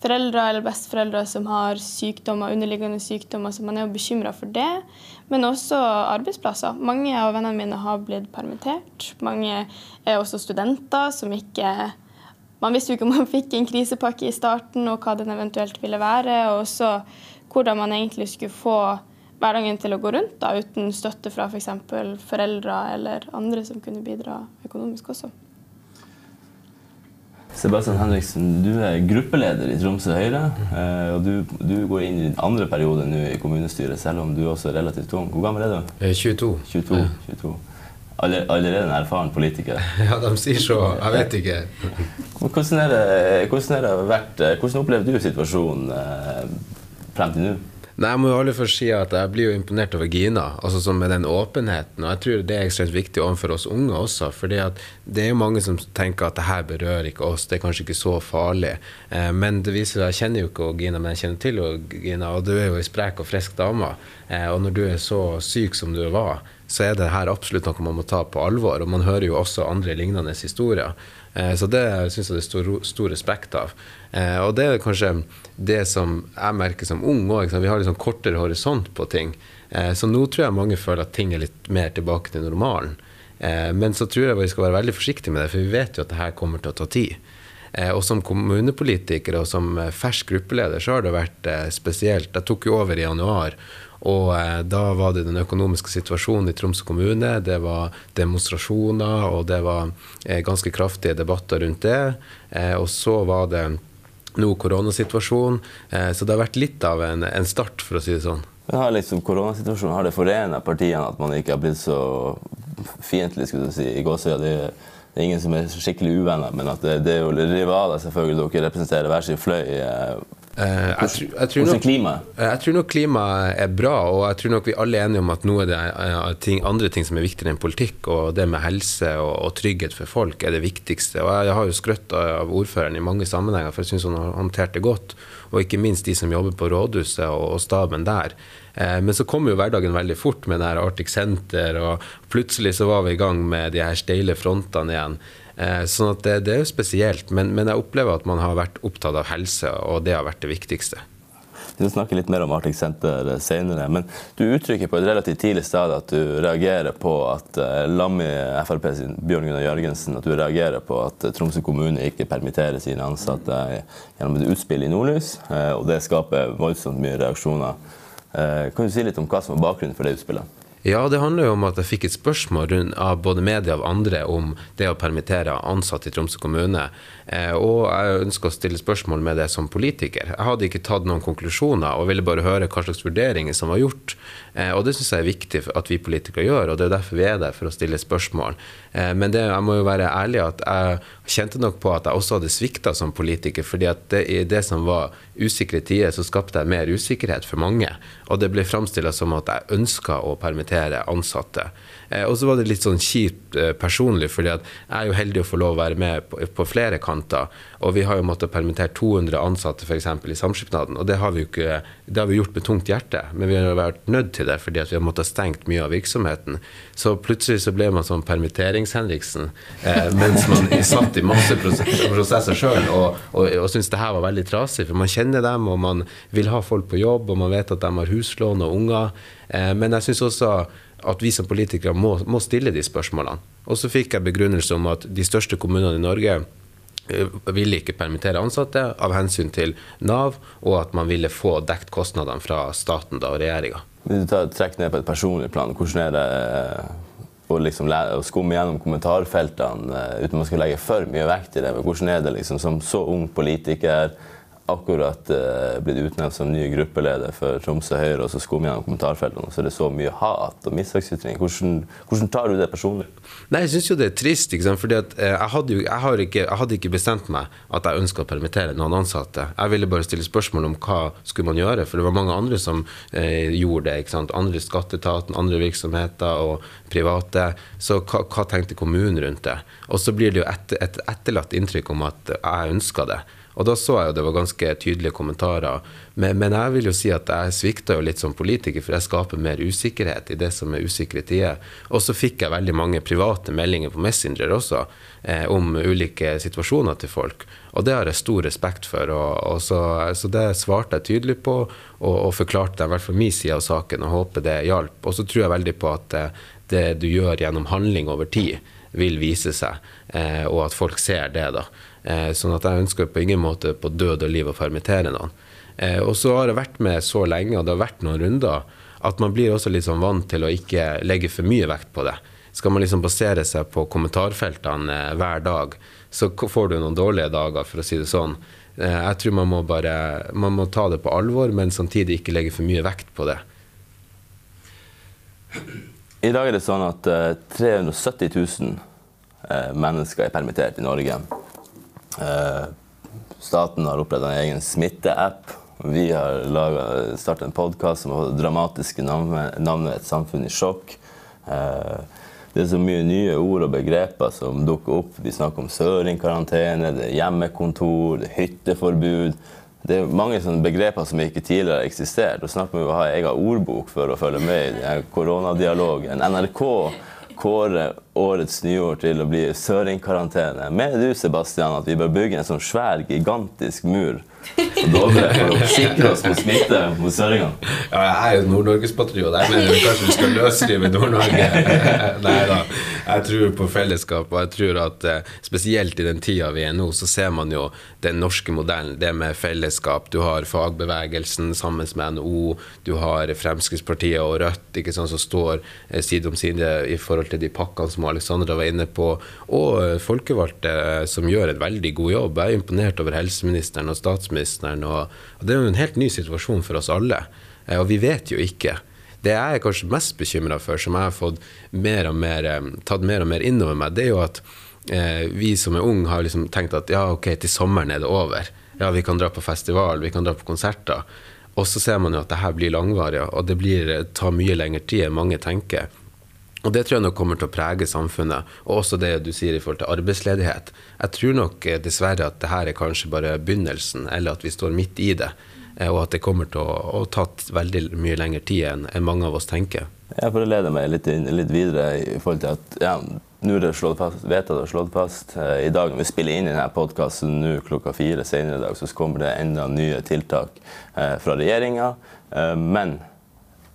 foreldre eller besteforeldre som har sykdommer, underliggende sykdommer, så man er jo bekymra for det. Men også arbeidsplasser. Mange av vennene mine har blitt permittert. Mange er også studenter som ikke Man visste jo ikke om man fikk en krisepakke i starten, og hva den eventuelt ville være. Og også hvordan man egentlig skulle få hverdagen til å gå rundt da, uten støtte fra f.eks. For foreldre eller andre som kunne bidra økonomisk også. Sebastian Henriksen, du er gruppeleder i Tromsø Høyre. eh, Og du, du går inn i din andre periode nå i kommunestyret, selv om du også er relativt ung. Hvor gammel er du? Eh, 22. 22. 22. Aller- Allerede en erfaren politiker. Ja, de sier så. Jeg vet ikke. Hvordan, er det, hvordan, er det vært, hvordan opplever du situasjonen eh, frem til nå? Nei, Jeg må jo aller først si at jeg blir jo imponert over Gina, altså som med den åpenheten. Og jeg tror det er ekstremt viktig overfor oss unge også. fordi det er jo mange som tenker at det her berører ikke oss, det er kanskje ikke så farlig. Eh, men det viser seg, jeg kjenner jo ikke Gina, men jeg kjenner til Gina, og du er jo ei sprek og frisk dame. Eh, og når du er så syk som du var, så er det her absolutt noe man må ta på alvor. Og man hører jo også andre lignende historier. Eh, Så det syns jeg det er stor, stor respekt av. Eh, Og det er kanskje det som jeg merker som ung òg. Vi har litt sånn kortere horisont på ting. Eh, Så nå tror jeg mange føler at ting er litt mer tilbake til normalen. Eh, Men så tror jeg vi skal være veldig forsiktige med det, for vi vet jo at det her kommer til å ta tid. Eh, Og som kommunepolitiker og som eh, fersk gruppeleder så har det vært eh, spesielt. Jeg tok jo over i januar. Og da var det den økonomiske situasjonen i Tromsø kommune. Det var demonstrasjoner, og det var ganske kraftige debatter rundt det. Og så var det nå koronasituasjonen. Eh, så det har vært litt av en, en start, for å si det sånn. Har liksom koronasituasjonen har det forena partiene at man ikke har blitt så fiendtlig skulle du si, i gåsøya? Det, det er ingen som er skikkelig uvenner, men at det, det er jo rivaler, selvfølgelig. Dere representerer hver sin fløy. Eh, Eh, jeg, tror- jeg, tror nok, eh, jeg tror nok klimaet er bra, og jeg tror nok vi alle er enige om at nå er det eh, ting, andre ting som er viktigere enn politikk, og det med helse og, og trygghet for folk er det viktigste. Og jeg, jeg har jo skrøtt av ordføreren i mange sammenhenger, for jeg syns hun har håndtert det godt. Og ikke minst de som jobber på rådhuset og, og staben der. Eh, men så kom jo hverdagen veldig fort med det her Arctic Center, og plutselig så var vi i gang med de her steile frontene igjen. Eh, sånn at det, det er jo spesielt, men, men jeg opplever at man har vært opptatt av helse, og det har vært det viktigste. Vi skal snakke litt mer om Arctic Center senere, men du uttrykker på et relativt tidlig sted at du reagerer på at Lammi, Frp sin Bjørn Gunnar Jørgensen, at du reagerer på at eh, Tromsø kommune ikke permitterer sine ansatte gjennom et utspill i Nordlys, eh, og det skaper voldsomt mye reaksjoner. Eh, Kan du si litt om hva som var bakgrunnen for det utspillet? Ja, det handler jo om at jeg fikk et spørsmål av både media og andre om det å permittere ansatte i Tromsø kommune. Eh, og jeg ønsker å stille spørsmål med det som politiker. Jeg hadde ikke tatt noen konklusjoner og ville bare høre hva slags vurderinger som var gjort. Eh, og det syns jeg er viktig at vi politikere gjør, og det er derfor vi er der, for å stille spørsmål. Eh, men det, jeg må jo være ærlig at jeg kjente nok på at jeg også hadde svikta som politiker, fordi at det, i det som var usikre tider, så skapte jeg mer usikkerhet for mange. Og det ble framstilla som at jeg ønska å permittere ansatte. Eh, og så var det litt sånn kjipt eh, personlig, fordi jeg er jo heldig å få lov å være med på, på flere kanter. Og vi har jo måttet permittere 200 ansatte f.eks. i Samskipnaden, og det har ikke det har vi gjort med tungt hjerte, men vi har vært nødt til det fordi vi har måttet stengt mye av virksomheten. Så plutselig så ble man sånn permitterings-Henriksen eh, mens man satt i masse prosesser sjøl og, og, og syntes det her var veldig trasig. For man kjenner dem, og man vil ha folk på jobb, og man vet at de har huslån og unger. Eh, men jeg syns også at vi som politikere må, må stille de spørsmålene. Og så fikk jeg begrunnelse om at de største kommunene i Norge eh, ville ikke permittere ansatte av hensyn til Nav, og at man ville få dekt kostnadene fra staten da, og regjeringa. Du trekker ned på et personlig plan, hvordan er det eh, å, liksom, å skumme gjennom kommentarfeltene eh, uten man skal legge for mye vekt i det? Men hvordan er det liksom, som så ung politiker, akkurat uh, blitt utnevnt som ny gruppeleder for Tromsø Høyre, og så skummer gjennom kommentarfeltene, og så er det så mye hat og mishagsytringer. Hvordan, hvordan tar du det personlig? Nei, jeg syns jo det er trist, ikke sant? fordi at uh, jeg hadde jo jeg har ikke, jeg hadde ikke bestemt meg at jeg ønska å permittere noen ansatte. Jeg ville bare stille spørsmål om hva skulle man gjøre, for det var mange andre som uh, gjorde det. ikke sant? Andre skatteetaten, andre virksomheter og private. Så hva, hva tenkte kommunen rundt det? Og så blir det jo et, et etterlatt inntrykk om at jeg ønska det. Og da så jeg jo det var ganske tydelige kommentarer. Men, men jeg vil jo si at jeg svikta jo litt som politiker, for jeg skaper mer usikkerhet i det som er usikre tider. Og så fikk jeg veldig mange private meldinger på Messenger også eh, om ulike situasjoner til folk. Og det har jeg stor respekt for. Og, og så, så det svarte jeg tydelig på, og, og forklarte i hvert fall min side av saken, og håper det hjalp. Og så tror jeg veldig på at det, det du gjør gjennom handling over tid, vil vise seg, eh, og at folk ser det. da. Eh, sånn at jeg ønsker på ingen måte på død og liv å permittere noen. Eh, og så har jeg vært med så lenge, og det har vært noen runder, at man blir også litt sånn vant til å ikke legge for mye vekt på det. Skal man liksom basere seg på kommentarfeltene eh, hver dag, så får du noen dårlige dager, for å si det sånn. Jeg tror man må bare man må ta det på alvor, men samtidig ikke legge for mye vekt på det. I dag er det sånn at 370 000 mennesker er permittert i Norge. Staten har oppretta en egen smitteapp. Vi har starta en podkast som har dramatiske navnet 'Et samfunn i sjokk'. Det er så mye nye ord og begreper som dukker opp. Vi snakker om søringkarantene, det er hjemmekontor, det er hytteforbud. Det er mange begreper som ikke tidligere har eksistert. Og snart må vi ha egen ordbok for å følge med i koronadialogen. NRK kårer årets nyår til å bli søringkarantene. Mener du Sebastian, at vi bør bygge en sånn svær, gigantisk mur Dovre for å sikre oss mot smitte mot søringene. Ja, jeg er jo Nord-Norgespatriot. Jeg mener kanskje vi skal løsrive Nord-Norge. Nei da. Jeg tror på fellesskap, og jeg tror at eh, spesielt i den tida vi er nå, så ser man jo den norske modellen. Det med fellesskap. Du har fagbevegelsen sammen med NHO, du har Fremskrittspartiet og Rødt ikke sant, som står eh, side om side i forhold til de pakkene som Alexandra var inne på, og eh, folkevalgte som gjør en veldig god jobb. Jeg er imponert over helseministeren og statsministeren. Og, og det er jo en helt ny situasjon for oss alle. Eh, og vi vet jo ikke. Det jeg er kanskje mest bekymra for, som jeg har fått mer og mer, eh, tatt mer og mer innover meg, det er jo at eh, vi som er unge, har liksom tenkt at ja, ok, til sommeren er det over. Ja, vi kan dra på festival, vi kan dra på konserter. Og så ser man jo at det her blir langvarig, og det blir, tar mye lengre tid enn mange tenker. Og Det tror jeg nok kommer til å prege samfunnet, og også det du sier i forhold til arbeidsledighet. Jeg tror nok eh, dessverre at det her er kanskje bare begynnelsen, eller at vi står midt i det. Eh, og at det kommer til å, å ta veldig mye lengre tid enn, enn mange av oss tenker. Jeg får lede meg litt, inn, litt, videre i forhold til at ja, nå er det slått fast, vedtatt og slått fast. Eh, I dag når vi spiller inn denne podkasten nå klokka fire senere i dag, så kommer det enda nye tiltak fra regjeringa. Men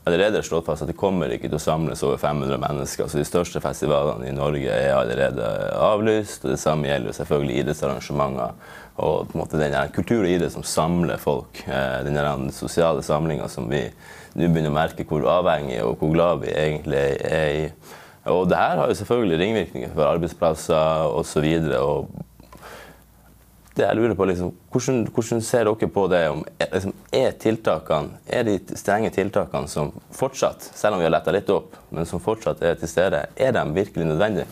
allerede slått fast at det kommer ikke til å samles over 500 mennesker. Så de største festivalene i Norge er allerede avlyst. og Det samme gjelder selvfølgelig idrettsarrangementer. Og på en måte den kultur og idrett som samler folk. Eh, den sosiale samlinga som vi nå begynner å merke hvor avhengig og hvor glad vi egentlig er i. Og det her har jo selvfølgelig ringvirkninger for arbeidsplasser osv det jeg lurer på, liksom, hvordan, hvordan, ser dere på det? Om, liksom, er tiltakene, er de strenge tiltakene som fortsatt, selv om vi har letta litt opp, men som fortsatt er til stede, er de virkelig nødvendige?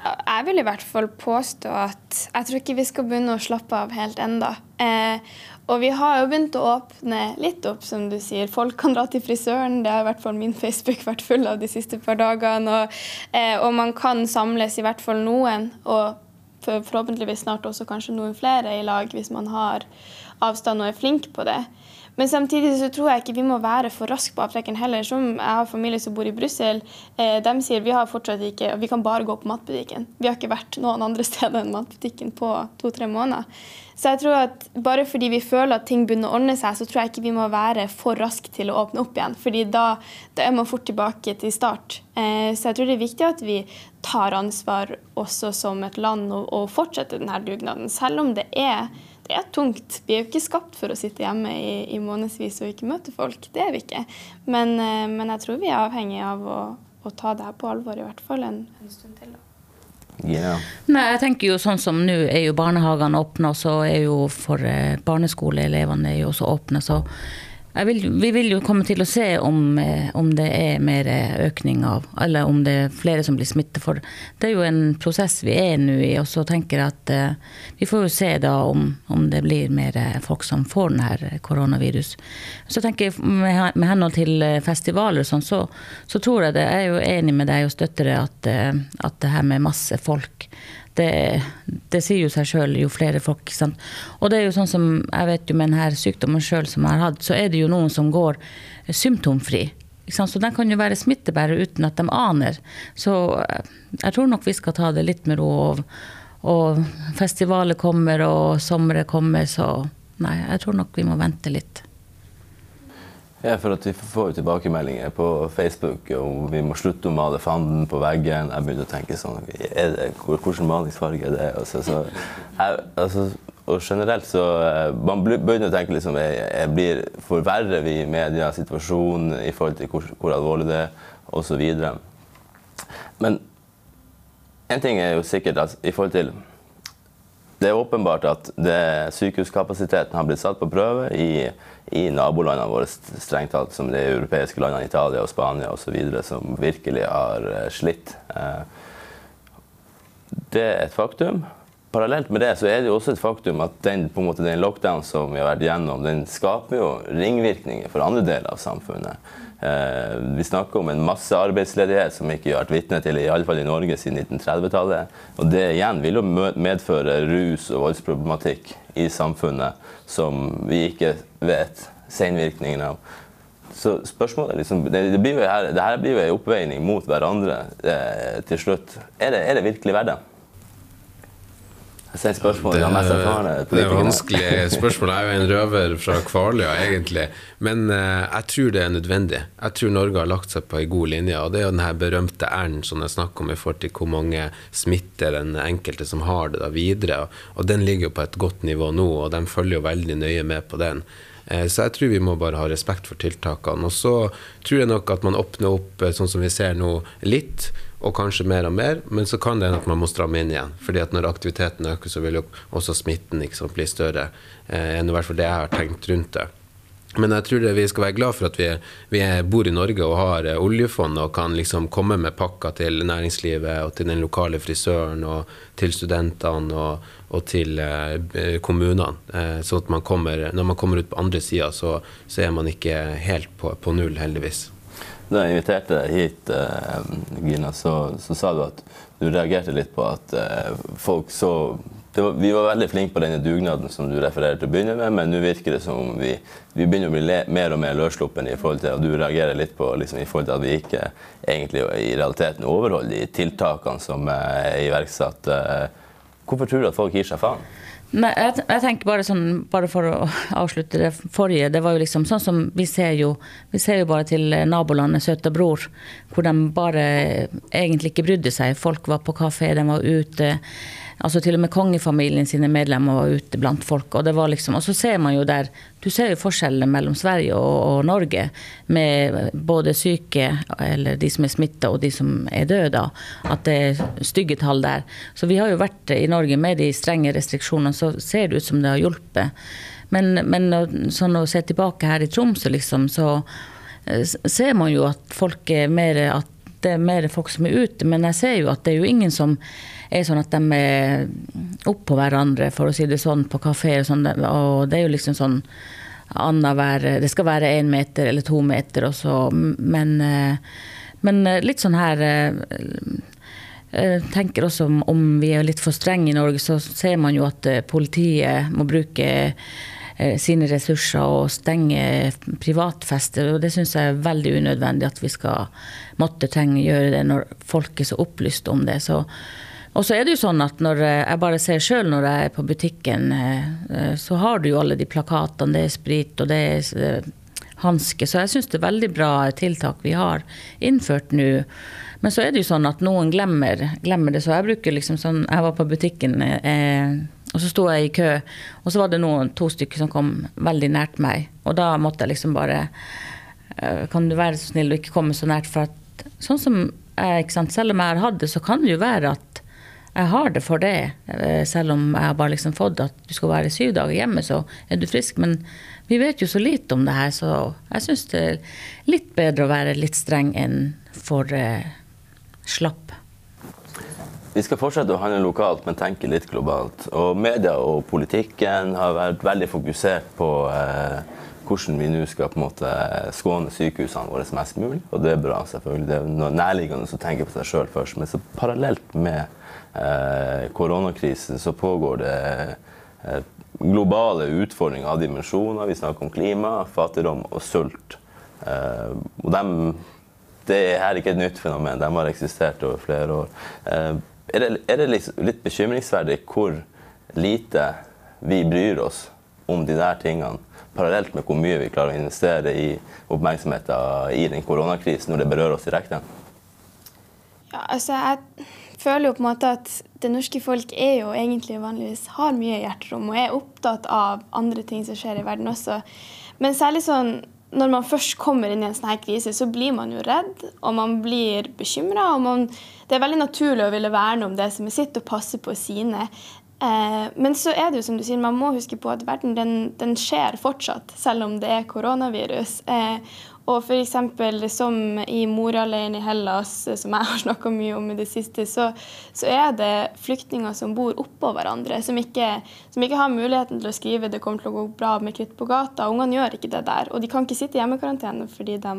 Jeg vil i hvert fall påstå at jeg tror ikke vi skal begynne å slappe av helt enda. Eh, og vi har jo begynt å åpne litt opp, som du sier. Folk kan dra til frisøren. Det har i hvert fall min Facebook vært full av de siste par dagene. Og, eh, og man kan samles, i hvert fall noen. og forhåpentligvis snart også kanskje noen flere i lag, hvis man har avstand og er flink på det. Men samtidig så tror jeg ikke vi må være for raske på avtrekkeren heller. Som jeg har familie som bor i Brussel, eh, de sier vi har fortsatt ikke, vi kan bare gå på matbutikken. Vi har ikke vært noen andre steder enn matbutikken på to-tre måneder. Så jeg tror at bare fordi vi føler at ting begynner å ordne seg, så tror jeg ikke vi må være for raske til å åpne opp igjen. fordi da, da er man fort tilbake til start. Eh, så jeg tror det er viktig at vi tar ansvar også som et land og, og fortsetter denne dugnaden. Selv om det er, det er tungt. Vi er jo ikke skapt for å sitte hjemme i, i månedsvis og ikke møte folk. Det er vi ikke. Men, eh, men jeg tror vi er avhengig av å, å ta det her på alvor i hvert fall en, en stund til. da. Yeah. Nei, jeg tenker jo sånn som nå er jo barnehagene åpne, og så er jo for eh, barneskoleelevene er jo også åpne. Så vil, vi vil jo komme til å se om, eh, om, det er mer økning av Eller om det er flere som blir smittet. For det er jo en prosess vi er nå i. Og så tenker jeg at eh, vi får jo se da om, om, det blir mer folk som får denne koronavirus. Så tenker jeg med, med henhold til festivaler og sånn, så, så, tror jeg det. Jeg er jo enig med deg og støtter det at, at det her med masse folk det, det, sier jo seg sjøl, jo flere folk. Sant? Og det er jo sånn som jeg vet jo med denne sykdommen sjøl som jeg har hatt, så er det jo noen som går symptomfri. Så den kan jo være smittebærere uten at de aner. Så eh, jeg tror nok vi skal ta det litt med ro. Og, og festivaler kommer, og sommeret kommer, så nei, jeg tror nok vi må vente litt. Ja, for at Vi får jo tilbakemeldinger på Facebook om vi må slutte å male fanden på veggen. Jeg begynte å tenke sånn det, Hvilken malingsfarge er det? Altså, så, jeg, altså, og generelt så eh, Man begynner å tenke liksom jeg, blir, Forverrer vi media situasjonen i forhold til hvor, hvor alvorlig det er, osv. Men En ting er jo sikkert at i forhold til Det er åpenbart at det, sykehuskapasiteten har blitt satt på prøve i, i nabolandene våre, strengt tatt, som de europeiske landene Italia og Spania osv., som virkelig har eh, slitt. Eh, det er et faktum. Parallelt med det så er det jo også et faktum at den, på en måte, den lockdown som vi har vært gjennom, den skaper jo ringvirkninger for andre deler av samfunnet. Eh, vi snakker om en massearbeidsledighet som vi ikke har vært vitne til i, alle fall i Norge siden 1930-tallet. Og det igjen vil jo medføre rus- og voldsproblematikk i samfunnet som vi ikke vet senvirkningene av. Så spørsmålet liksom, det, det, blir jo blir jo en oppveining mot hverandre eh, til slutt. Er det, er det virkelig verdt det? Det, det er vanskelig spørsmål. Jeg er jo en røver fra Kvaløya, egentlig. Men uh, jeg tror det er nødvendig. Jeg tror Norge har lagt seg på ei god linje. Og det er jo den her berømte R-en som jeg snakker om i forhold til hvor mange smitter den enkelte som har det, da videre. Og, den ligger jo på et godt nivå nå, og de følger jo veldig nøye med på den. Uh, så jeg tror vi må bare ha respekt for tiltakene. Og så tror jeg nok at man åpner opp, uh, sånn som vi ser nå, litt og kanskje mer og mer, men så kan det hende at man må stramme inn igjen. fordi at når aktiviteten øker, så vil jo også smitten sant, bli større. Eh, enn i hvert fall det jeg har tenkt rundt det. Men jeg tror vi skal være glad for at vi, vi bor i Norge og har eh, oljefond og kan liksom komme med pakker til næringslivet og til den lokale frisøren og til studentene og, og til eh, kommunene. Sånn at man kommer, når man kommer ut på andre sida, så, så, er man ikke helt på, på null, heldigvis. Da jeg inviterte deg hit, uh, Gina, så, så, sa du at du reagerte litt på at uh, folk så var, Vi var veldig flinke på denne dugnaden som du refererer til å begynne med, men nå virker det som om vi, vi begynner å bli le, mer og mer løssluppen i forhold til, og du reagerer litt på liksom, i forhold til at vi ikke egentlig i realiteten overholder de tiltakene som er iverksatt. Hvorfor tror du at folk gir seg faen? Nei, jeg, jeg, tenker bare sånn, bare for å avslutte det forrige. Det var jo liksom sånn som vi ser jo Vi ser jo bare til nabolandet Søta Bror, hvor de bare egentlig ikke brydde seg. Folk var på kafé, de var ute. Altså Til og med kongefamilien sine medlemmer var ute blant folk. Og, det var liksom, og så ser man jo der Du ser jo forskjellene mellom Sverige og, og Norge. Med både syke, eller de som er smitta, og de som er døde. At det er stygge tall der. Så vi har jo vært i Norge med de strenge restriksjonene, så ser det ut som det har hjulpet. Men, men sånn å se tilbake her i Tromsø, liksom, så eh, ser man jo at folk er mer at det er mer folk som er ute. Men jeg ser jo at det er jo ingen som er sånn at de er oppå hverandre, for å si det sånn, på kafé og sånn. Og det er jo liksom sånn annenhver Det skal være én meter eller to meter og så, men, men litt sånn her jeg tenker også om vi er litt for strenge i Norge, så ser man jo at politiet må bruke sine ressurser og stenge privatfester. Og det syns jeg er veldig unødvendig at vi skal måtte trenge gjøre det når folk er så opplyst om det. Så og så er det jo sånn at når jeg bare ser sjøl når jeg er på butikken, eh, så har du jo alle de plakatene. Det er sprit, og det er eh, hanske. Så jeg syns det er veldig bra tiltak vi har innført nå. Men så er det jo sånn at noen glemmer, glemmer det. Så jeg bruker liksom sånn Jeg var på butikken, eh, og så sto jeg i kø, og så var det noen, to stykker som kom veldig nært meg. Og da måtte jeg liksom bare eh, Kan du være så snill å ikke komme så nært? For at sånn som jeg, ikke sant, selv om jeg har hatt det, så kan det jo være at jeg har det for det. Eh, selv om jeg har bare liksom fått at du skal være syv dager hjemme, så er du frisk. Men vi vet jo så lite om det her, så jeg syns det er litt bedre å være litt streng enn for eh, slapp. Vi skal fortsette å handle lokalt, men tenke litt globalt. Og media og politikken har vært veldig fokusert på eh, hvordan vi nå skal på en måte skåne sykehusene våre mest mulig. Og det er bra, selvfølgelig. Det er nærliggende å tenke på seg sjøl først. Men så parallelt med koronakrisen så pågår det eh, globale utfordringer av dimensjoner. Vi snakker om klima, fattigdom og sult. Eh, og dem, det er ikke et nytt fenomen, de har eksistert over flere år. Eh, er det, er det litt bekymringsverdig hvor lite vi bryr oss om de der tingene, parallelt med hvor mye vi klarer å investere i oppmerksomheten i den koronakrisen når det berører oss direkte? Ja, altså jeg føler jo på en måte at det norske folk er jo egentlig vanligvis har mye hjerterom og er opptatt av andre ting som skjer i verden også. Men særlig sånn når man først kommer inn i en sånn her krise, så blir man jo redd, og man blir bekymra. Det er veldig naturlig å ville verne om det som er sitt, og passe på sine. Eh, men så er det jo som du sier, man må huske på at verden den, den skjer fortsatt, selv om det er koronavirus. Eh, og f.eks. som i Moria-leiren i Hellas, som jeg har snakka mye om i det siste, så, så, er det flyktninger som bor oppå hverandre, som ikke, som ikke, har muligheten til å skrive 'det kommer til å gå bra med kritt på gata'. Ungene gjør ikke det der. Og de kan ikke sitte i hjemmekarantene fordi de,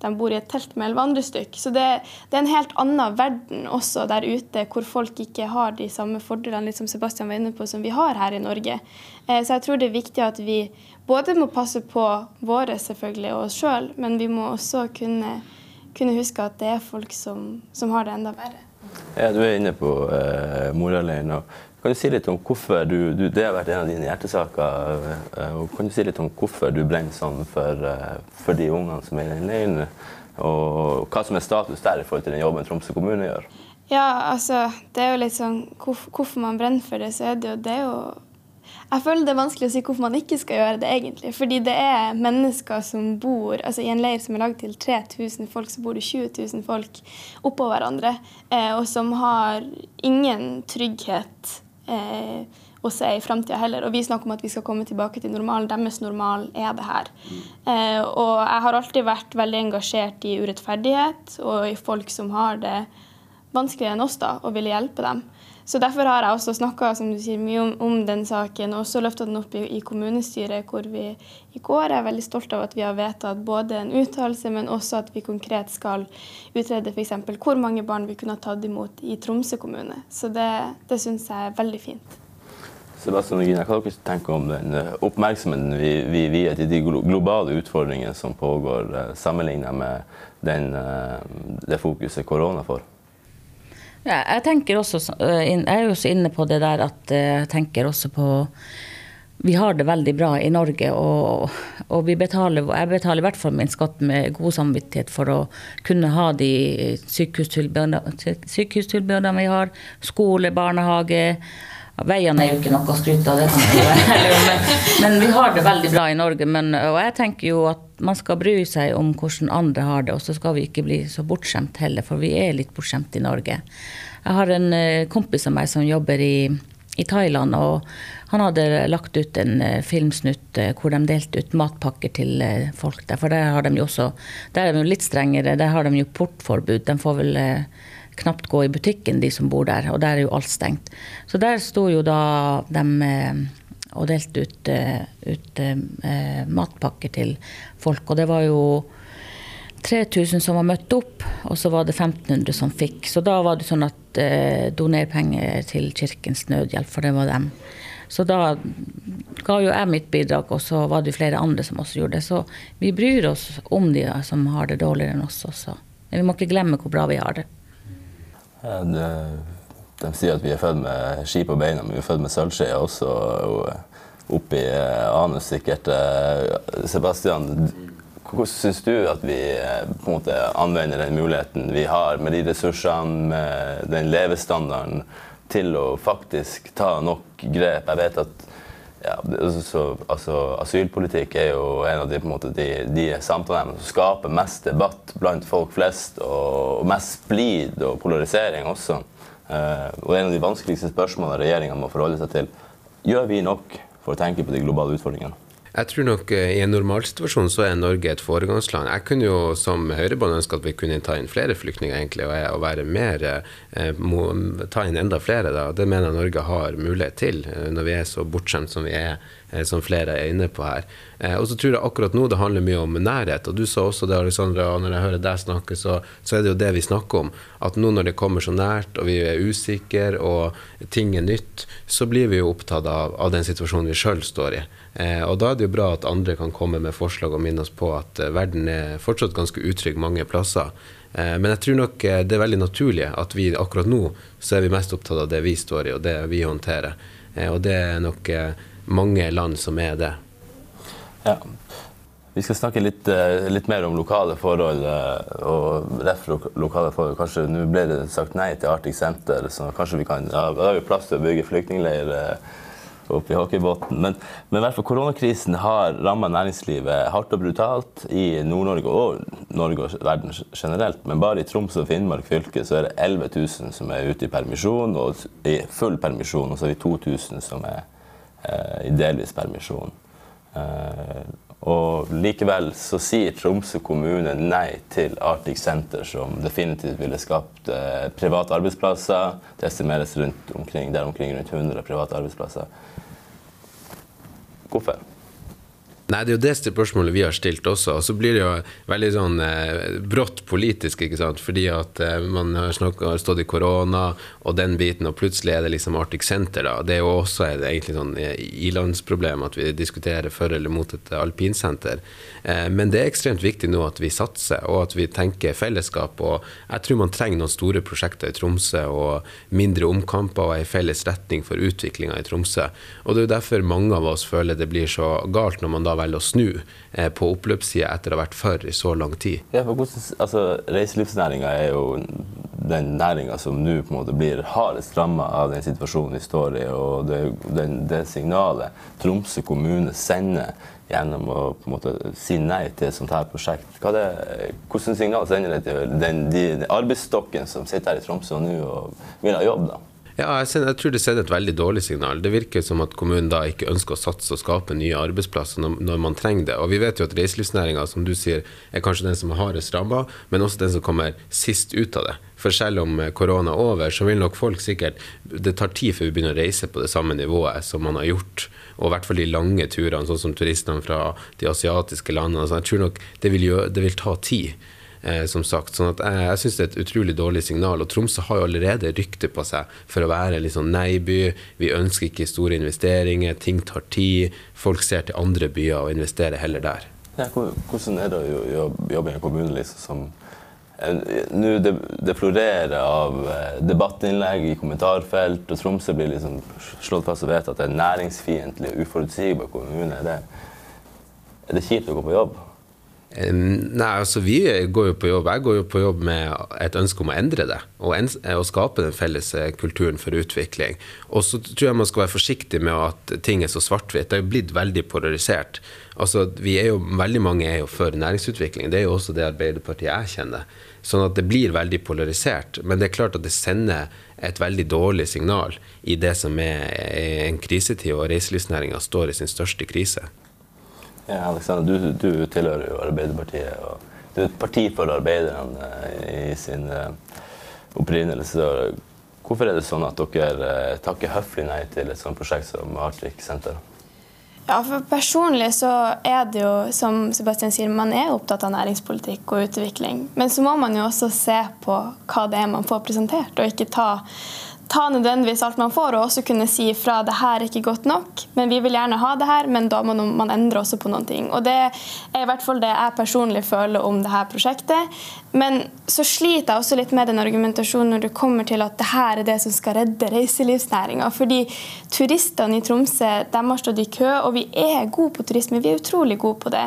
de, bor i et telt med elleve andre stykk. Så det, det, er en helt annen verden også der ute, hvor folk ikke har de samme fordelene litt som Sebastian var inne på, som vi har her i Norge. Eh, så jeg tror det er viktig at vi både må passe på våre selvfølgelig og oss sjøl, men vi må også kunne, kunne, huske at det er folk som, som har det enda verre. Ja, Du er inne på eh, Moria-leiren. Kan du si litt om hvorfor du, du, Det har vært en av dine hjertesaker. Eh, og kan du si litt om hvorfor du brenner sånn for, eh, for de ungene som er i den leiren? Og hva som er status der i forhold til den jobben Tromsø kommune gjør? Ja, altså, det er jo litt sånn Hvorfor, hvorfor man brenner for det, så er det jo, det er jo jeg føler det er vanskelig å si hvorfor man ikke skal gjøre det, egentlig. Fordi det er mennesker som bor altså I en leir som er lagd til 3000 folk, så bor det 20 000 folk oppå hverandre. Eh, og som har ingen trygghet eh, å se i framtida heller. Og vi snakker om at vi skal komme tilbake til normalen. Deres normal er det her. Eh, og jeg har alltid vært veldig engasjert i urettferdighet og i folk som har det vanskeligere enn oss, da, og ville hjelpe dem. Så Derfor har jeg også snakka mye om, om, den saken, og også løfta den opp i, i, kommunestyret, hvor vi i går er veldig stolt av at vi har vedtatt både en uttalelse, men også at vi konkret skal utrede f.eks. hvor mange barn vi kunne ha tatt imot i Tromsø kommune. Så det, det syns jeg er veldig fint. Sebastian og Gina, Hva dere tenker om den eh, oppmerksomheten vi, vi vier til de globale utfordringene som pågår, eh, sammenlignet med den, eh, det fokuset korona får? Jeg tenker også, eh, jeg er også inne på det der at eh, jeg tenker også på vi har det veldig bra i Norge, og, og betaler, jeg betaler i hvert fall min skatt med god samvittighet for å kunne ha de sykehustilbudene vi har. Skole, barnehage. Veiene er jo ikke noe å skryte av, men, men vi har det veldig bra i Norge. Men, og jeg tenker jo at man skal bry seg om hvordan andre har det, og så skal vi ikke bli så bortskjemt heller, for vi er litt bortskjemt i Norge. Jeg har en eh, kompis av meg som jobber i, i Thailand, og han hadde lagt ut en eh, filmsnutt eh, hvor de delte ut matpakker til folk der. For der har de jo også Der er de jo litt strengere, der har de jo portforbud. De får vel knapt gå i butikken, de som bor der, og der er jo alt stengt. Så der sto jo da de og delte ut, ut eh, matpakker til folk. Og det var jo 3000 som var møtt opp, og så var det 1500 som fikk. Så da var det sånn at eh, doner penger til Kirkens Nødhjelp, for det var dem. Så da ga jo jeg mitt bidrag, og så var det flere andre som også gjorde det. Så vi bryr oss om de som har det dårligere enn oss også. Men vi må ikke glemme hvor bra vi har det. Ja, det de sier at vi er født med ski på beina, men vi er født med sølvskje også. Og Oppi eh, anus, sikkert. Eh, Sebastian, hvordan syns du at vi eh, på en måte anvender den muligheten vi har, med de ressursene, med den levestandarden, til å faktisk ta nok grep? Jeg vet at ja, så, altså, Asylpolitikk er jo en av de, på en måte, de, de samtalene som skaper mest debatt blant folk flest, og, og mest splid og polarisering også. Uh, og en av de vanskeligste spørsmålene regjeringa må forholde seg til, gjør vi nok for å tenke på de globale utfordringene? Jeg tror nok eh, i en normalsituasjon så er Norge et foregangsland. Jeg kunne jo som Høyre-bånd ønske at vi kunne ta inn flere flyktninger, egentlig, og være mer eh, ta inn enda flere. Da. Det mener jeg Norge har mulighet til, eh, når vi er så bortskjemt som vi er, som flere er inne på her. Og så tror jeg akkurat nå det handler mye om nærhet. Og du sa også det, Alexandra, og når jeg hører deg snakke, så, så, er det jo det vi snakker om. At nå når det kommer så nært, og vi er usikre, og ting er nytt, så blir vi jo opptatt av, av den situasjonen vi sjøl står i. Eh, og Da er det jo bra at andre kan komme med forslag og minne oss på at eh, verden er fortsatt ganske utrygg mange plasser. Eh, men jeg tror nok det er veldig naturlig at vi akkurat nå så er vi mest opptatt av det vi står i og det vi håndterer. Og det er nok mange land som er det. Ja. Vi skal snakke litt, litt, mer om lokale forhold og ref lokale forhold. Kanskje Nå ble det sagt nei til Arctic Center, så kanskje vi kan ja, Da har vi plass til å bygge flyktningleir oppe i hockeybåten. Men, men hvert fall koronakrisen har ramma næringslivet hardt og brutalt i Nord-Norge og Norge og verden generelt. Men bare i Troms og Finnmark fylke så er det 11 000 som er ute i permisjon, og i full permisjon. Og så er vi 2000 som er eh, i delvis permisjon. Eh, og likevel så sier Tromsø kommune nei til Arctic Center, som definitivt ville skapt eh, private arbeidsplasser. Det estimeres rundt omkring, der omkring rundt 100 private arbeidsplasser. Hvorfor? Nei, Det er jo det spørsmålet vi har stilt også. Og så blir det jo veldig sånn eh, brått politisk, ikke sant. Fordi at eh, man har, snakket, har, stått i korona og den biten, og plutselig er det liksom Arctic Center. da. Det er jo også et egentlig sånn eh, ilandsproblem at vi diskuterer for eller mot et alpinsenter. Eh, men det er ekstremt viktig nå at vi satser, og at vi tenker fellesskap. Og jeg tror man trenger noen store prosjekter i Tromsø, og mindre omkamper og ei felles retning for utviklinga i Tromsø. Og det er jo derfor mange av oss føler det blir så galt når man da velger å snu eh, på oppløpssida etter å ha vært for i så lang tid. Ja, for hvordan, altså, Reiselivsnæringa er jo den næringa som nå på en måte blir hardest ramma av den situasjonen vi står i. og Det, den, det signalet Tromsø kommune sender gjennom å på en måte si nei til et sånt her prosjekt. Hva det, hvordan signal sender det til den, de, den arbeidsstokken som sitter her i Tromsø nå og vil ha jobb? da? Ja, jeg, jeg, tror det sender et veldig dårlig signal. Det virker som at kommunen da ikke ønsker å satse og skape nye arbeidsplasser når, når man trenger det. Og vi vet jo at reiselivsnæringa, som du sier, er kanskje den som er hardest ramma, men også den som kommer sist ut av det. For selv om korona er over, så vil nok folk sikkert Det tar tid før vi begynner å reise på det samme nivået som man har gjort. Og i hvert fall de lange turene, sånn som turistene fra de asiatiske landene. Så jeg tror nok det vil, gjøre, det vil ta tid. Eh, som sagt. Sånn at jeg, jeg syns det er et utrolig dårlig signal. Og Tromsø har jo allerede rykte på seg for å være litt sånn nei-by. Vi ønsker ikke store investeringer, ting tar tid. Folk ser til andre byer og investerer heller der. Ja, hvordan er det å jobbe i en kommune liksom, som nå det, det, florerer av eh, debattinnlegg i kommentarfelt, og Tromsø blir liksom slått fast og vedtatt at det er en næringsfiendtlig og uforutsigbar kommune. Er det, er det kjipt å gå på jobb? Nei, altså Vi går jo på jobb Jeg går jo på jobb med et ønske om å endre det. Og, en, og skape den felles eh, kulturen for utvikling. Og så tror jeg man skal være forsiktig med at ting er så svart-hvitt. Det er blitt veldig polarisert. Altså, vi er jo, Veldig mange er jo for næringsutvikling. Det er jo også det Arbeiderpartiet jeg kjenner. Sånn at det blir veldig polarisert. Men det er klart at det sender et veldig dårlig signal i det som er en krisetid, og reiselivsnæringa står i sin største krise. Ja, Alexander, du, du, tilhører jo Arbeiderpartiet. og Du er et parti for arbeiderne eh, i sin uh, opprinnelse. Hvorfor er det sånn at dere uh, takker høflig nei til et sånt prosjekt som Arctic Center? Ja, for Personlig så er det jo, som Sebastian sier, man er opptatt av næringspolitikk og utvikling. Men så må man jo også se på hva det er man får presentert, og ikke ta ta nødvendigvis alt man får, og også kunne si fra det her er ikke godt nok, men vi vil gjerne ha det her, men da må man endre også på noen ting. Og Det er i hvert fall det jeg personlig føler om det her prosjektet. Men så sliter jeg også litt med den argumentasjonen når det kommer til at det her er det som skal redde reiselivsnæringa. Fordi turistene i Tromsø de har stått i kø, og vi er gode på turisme. Vi er utrolig gode på det.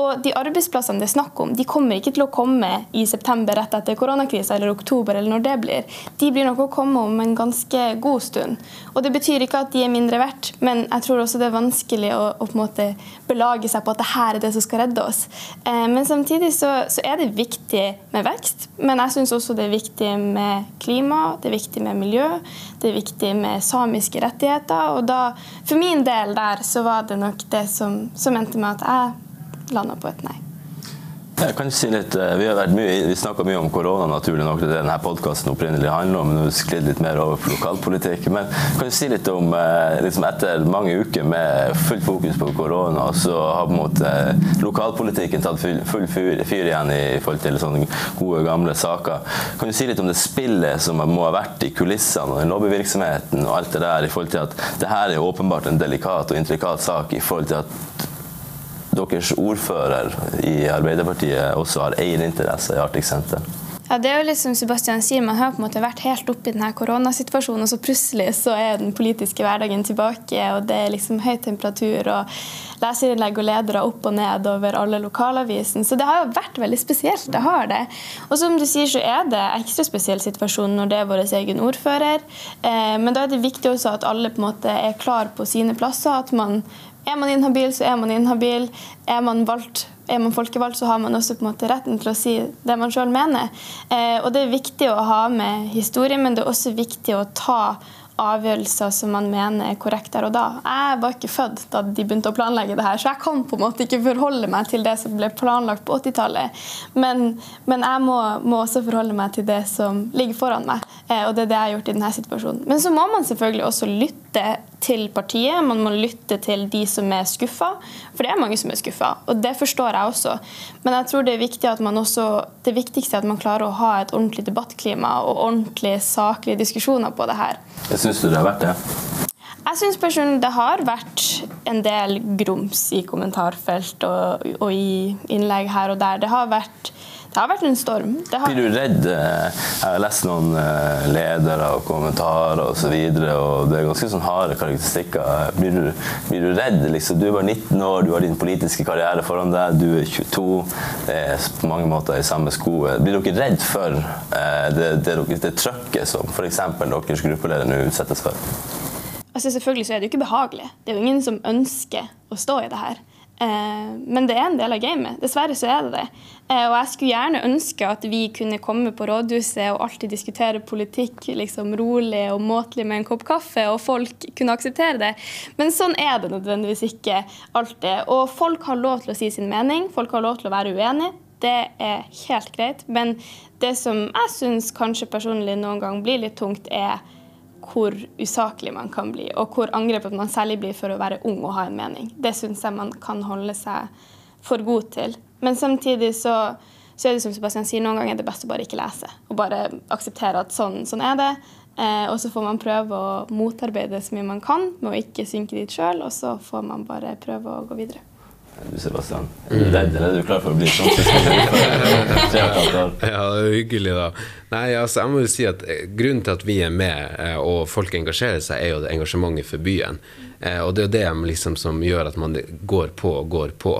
Og de arbeidsplassene det er snakk om, de kommer ikke til å komme i september rett etter koronakrisa eller oktober eller når det blir. De blir nok å komme om en ganske god stund. Og Det betyr ikke at de er mindre verdt, men jeg tror også det er vanskelig å, å på en måte belage seg på at det her er det som skal redde oss. Eh, men samtidig så, så, er det viktig med vekst. Men jeg syns også det er viktig med klima, det er viktig med miljø, det er viktig med samiske rettigheter. Og da, for min del der, så var det nok det som, som endte med at jeg landa på et nei. Jeg kan si litt, eh, Vi har vi snakka mye om korona, naturlig nok. Det er denne podkasten opprinnelig handler om. Nå sklidd litt mer over på lokalpolitikk. Men kan du si litt om eh, liksom Etter mange uker med fullt fokus på korona, så har på en måte eh, lokalpolitikken tatt full, fyr, fyr, igjen i forhold til sånne gode, gamle saker. Kan du si litt om det spillet som må ha vært i kulissene, og den lobbyvirksomheten og alt det der, i forhold til at det her er åpenbart en delikat og intrikat sak i forhold til at deres ordfører i Arbeiderpartiet også har eierinteresse i Arctic Center? Ja, det er jo litt som Sebastian sier, Man har på en måte vært helt oppe i denne koronasituasjonen, og så plutselig så er den politiske hverdagen tilbake, og det er liksom høy temperatur og leserinnlegg og ledere opp og ned over alle lokalavisene. Så det har jo vært veldig spesielt. det har det. Og som du sier, så er det ekstra spesiell situasjon når det er vår egen ordfører. Eh, men da er det viktig også at alle på en måte er klar på sine plasser. at man er man inhabil, så er man inhabil. Er man valgt er man folkevalgt, så har man også på en måte retten til å si det man sjøl mener. Eh, og Det er viktig å ha med historie, men det er også viktig å ta avgjørelser som man mener er korrekt der og da. Jeg var ikke født da de begynte å planlegge det her, så jeg kan på en måte ikke forholde meg til det som ble planlagt på 80-tallet. Men, men, jeg må, må, også forholde meg til det som ligger foran meg, eh, og det er det jeg har gjort i denne situasjonen. Men så må man selvfølgelig også lytte til partiet, man må lytte til de som er skuffa. For det er mange som er skuffa, og det forstår jeg også. Men jeg tror det er viktig at man også, det viktigste er at man klarer å ha et ordentlig debattklima og ordentlige saklige diskusjoner på det her. Syns du det har vært det? Jeg syns personlig det har vært en del grums i kommentarfelt og, og i innlegg her og der. Det har vært det har vært en storm. Har... Blir du redd? Eh, jeg har lest noen eh, ledere og kommentarer osv., og, så videre, og det er ganske sånn harde karakteristikker. Blir du, blir du redd? Liksom? Du er bare 19 år, du har din politiske karriere foran deg, du er 22. Det er på mange måter i samme sko. Blir dere redd for eh, det, det, det trøkket som f.eks. deres gruppeleder nå utsettes for? Altså Selvfølgelig så er det jo ikke behagelig. Det er jo ingen som ønsker å stå i det her. Men det er en del av gamet. Dessverre så er det det. Eh, og jeg skulle gjerne ønske at vi kunne komme på rådhuset og alltid diskutere politikk liksom rolig og måtelig med en kopp kaffe, og folk kunne akseptere det. Men sånn er det nødvendigvis ikke alltid. Og folk har lov til å si sin mening, folk har lov til å være uenig. Det er helt greit. Men det som jeg syns kanskje personlig noen gang blir litt tungt, er hvor usaklig man kan bli, og hvor angrepet man særlig blir for å være ung og ha en mening. Det syns jeg man kan holde seg for god til. Men samtidig så, så er det som Sebastian sier, noen ganger er det best å bare ikke lese. Og bare akseptere at sånn, sånn er det. Eh, og så får man prøve å motarbeide så mye man kan med å ikke synke dit sjøl, og så får man bare prøve å gå videre. Du Sebastian, er du redd, eller er du klar for å bli sånn? ja, det er hyggelig, da. Nei, altså, jeg må jo si at eh, Grunnen til at vi er med eh, og folk engasjerer seg, er jo det engasjementet for byen. Eh, og det er jo det liksom, som gjør at man går på og går på.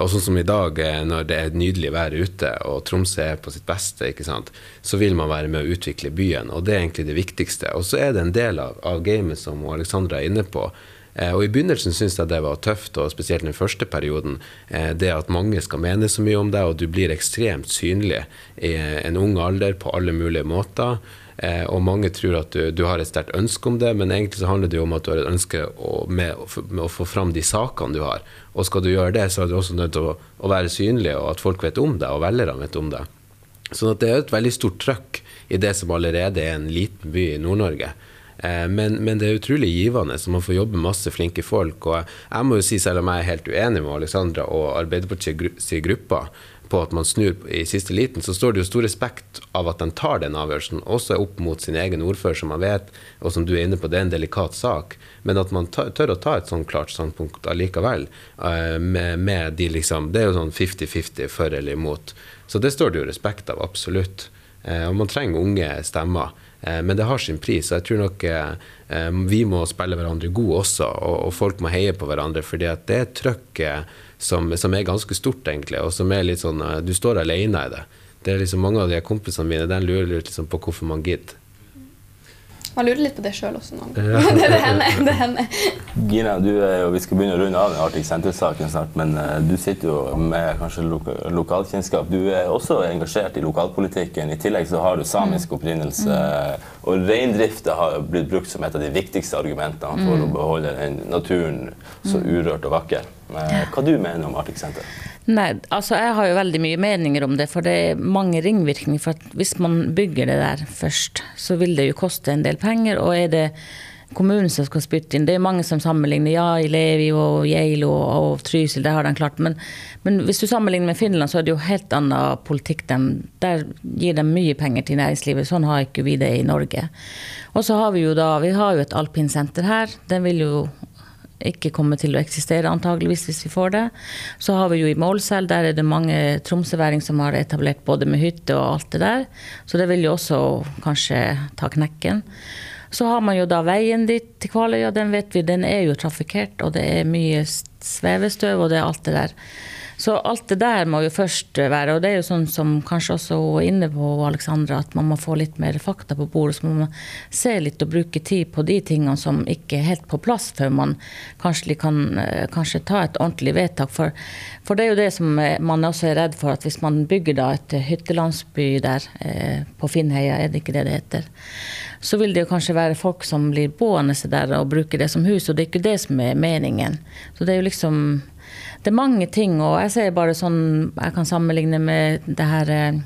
Og sånn som i dag, når det er nydelig vær ute og Tromsø er på sitt beste, så vil man være med å utvikle byen. Og det er egentlig det viktigste. Og så er det en del av, av gamet som Alexandra er inne på Eh, og I begynnelsen syntes jeg det var tøft, og spesielt den første perioden. Eh, det at mange skal mene så mye om deg, og du blir ekstremt synlig i en ung alder på alle mulige måter. Eh, og mange tror at du, du har et sterkt ønske om det, men egentlig så handler det jo om at du har et ønske med, med, å få fram de sakene du har. Og skal du gjøre det, så er du også nødt til å, å være synlig, og at folk vet om det, og velgerne vet om det. Sånn at det er et veldig stort trøkk i det som allerede er en liten by i Nord-Norge. Eh, men, men, det er utrolig givende, så man får jobbe masse flinke folk. Og jeg må jo si, selv om jeg er helt uenig med Alexandra og Arbeiderpartiets gruppa på at man snur i siste liten, så står det jo stor respekt av at de tar den avgjørelsen, også opp mot sin egen ordfører, som man vet, og som du er inne på, det er en delikat sak. Men at man tør å ta et sånn klart standpunkt allikevel, eh, med, med de liksom Det er jo sånn 50-50 for eller imot. Så det står det jo respekt av, absolutt. Eh, og man trenger unge stemmer. Eh, men det har sin pris. og jeg tror nok vi må spille hverandre gode også, og folk må heie på hverandre. fordi at det er et trøkk som, som, er ganske stort, egentlig, og som er litt sånn Du står alene i det. Det er liksom Mange av de kompisene mine de lurer liksom på hvorfor man gidder. Man lurer litt på det sjøl også noen ganger. det, det, hender, det hender. Gina, du er vi skal begynne å runde av den Arctic Center-saken snart, men uh, du sitter jo med kanskje loka lokalkjennskap. Du er også engasjert i lokalpolitikken. I tillegg så har du samisk mm. opprinnelse. Mm. Og reindrifta har blitt brukt som et av de viktigste argumentene for mm. å beholde den naturen så urørt og vakker. Uh, hva du mener om Arctic Center? Nei, altså jeg har jo veldig mye meninger om det, for det er mange ringvirkninger. For hvis man bygger det der først, så vil det jo koste en del penger. Og er det kommunen som skal spytte inn Det er mange som sammenligner. Ja, i Levi og Geilo og Trysil, det har de klart. Men, men, hvis du sammenligner med Finland, så er det jo helt annen politikk. De, der gir de mye penger til næringslivet. Sånn har ikke vi det i Norge. Og så har vi jo da Vi har jo et alpinsenter her. Den vil jo ikke kommer til å eksistere antageligvis hvis vi får det. Så har vi jo i Målselv, der er det mange tromsøværing som har etablert både med hytte og alt det der. Så det vil jo også kanskje ta knekken. Så har man jo da veien dit til Kvaløya, den vet vi, den er jo trafikkert, og det er mye svevestøv og det er alt det der. Så alt det der må jo først være, og det er jo sånn som kanskje også hun er inne på, Alexandra, at man må få litt mer fakta på bordet. Så må man se litt og bruke tid på de tingene som ikke er helt på plass, før man kanskje kan kanskje ta et ordentlig vedtak. For, for, det er jo det som man også er redd for, at hvis man bygger da et hyttelandsby der eh, på Finnheia, er det ikke det det heter, så vil det jo kanskje være folk som blir boende der og bruker det som hus, og det er ikke det som er meningen. Så det er jo liksom det er mange ting, og jeg ser bare sånn Jeg kan sammenligne med det her eh,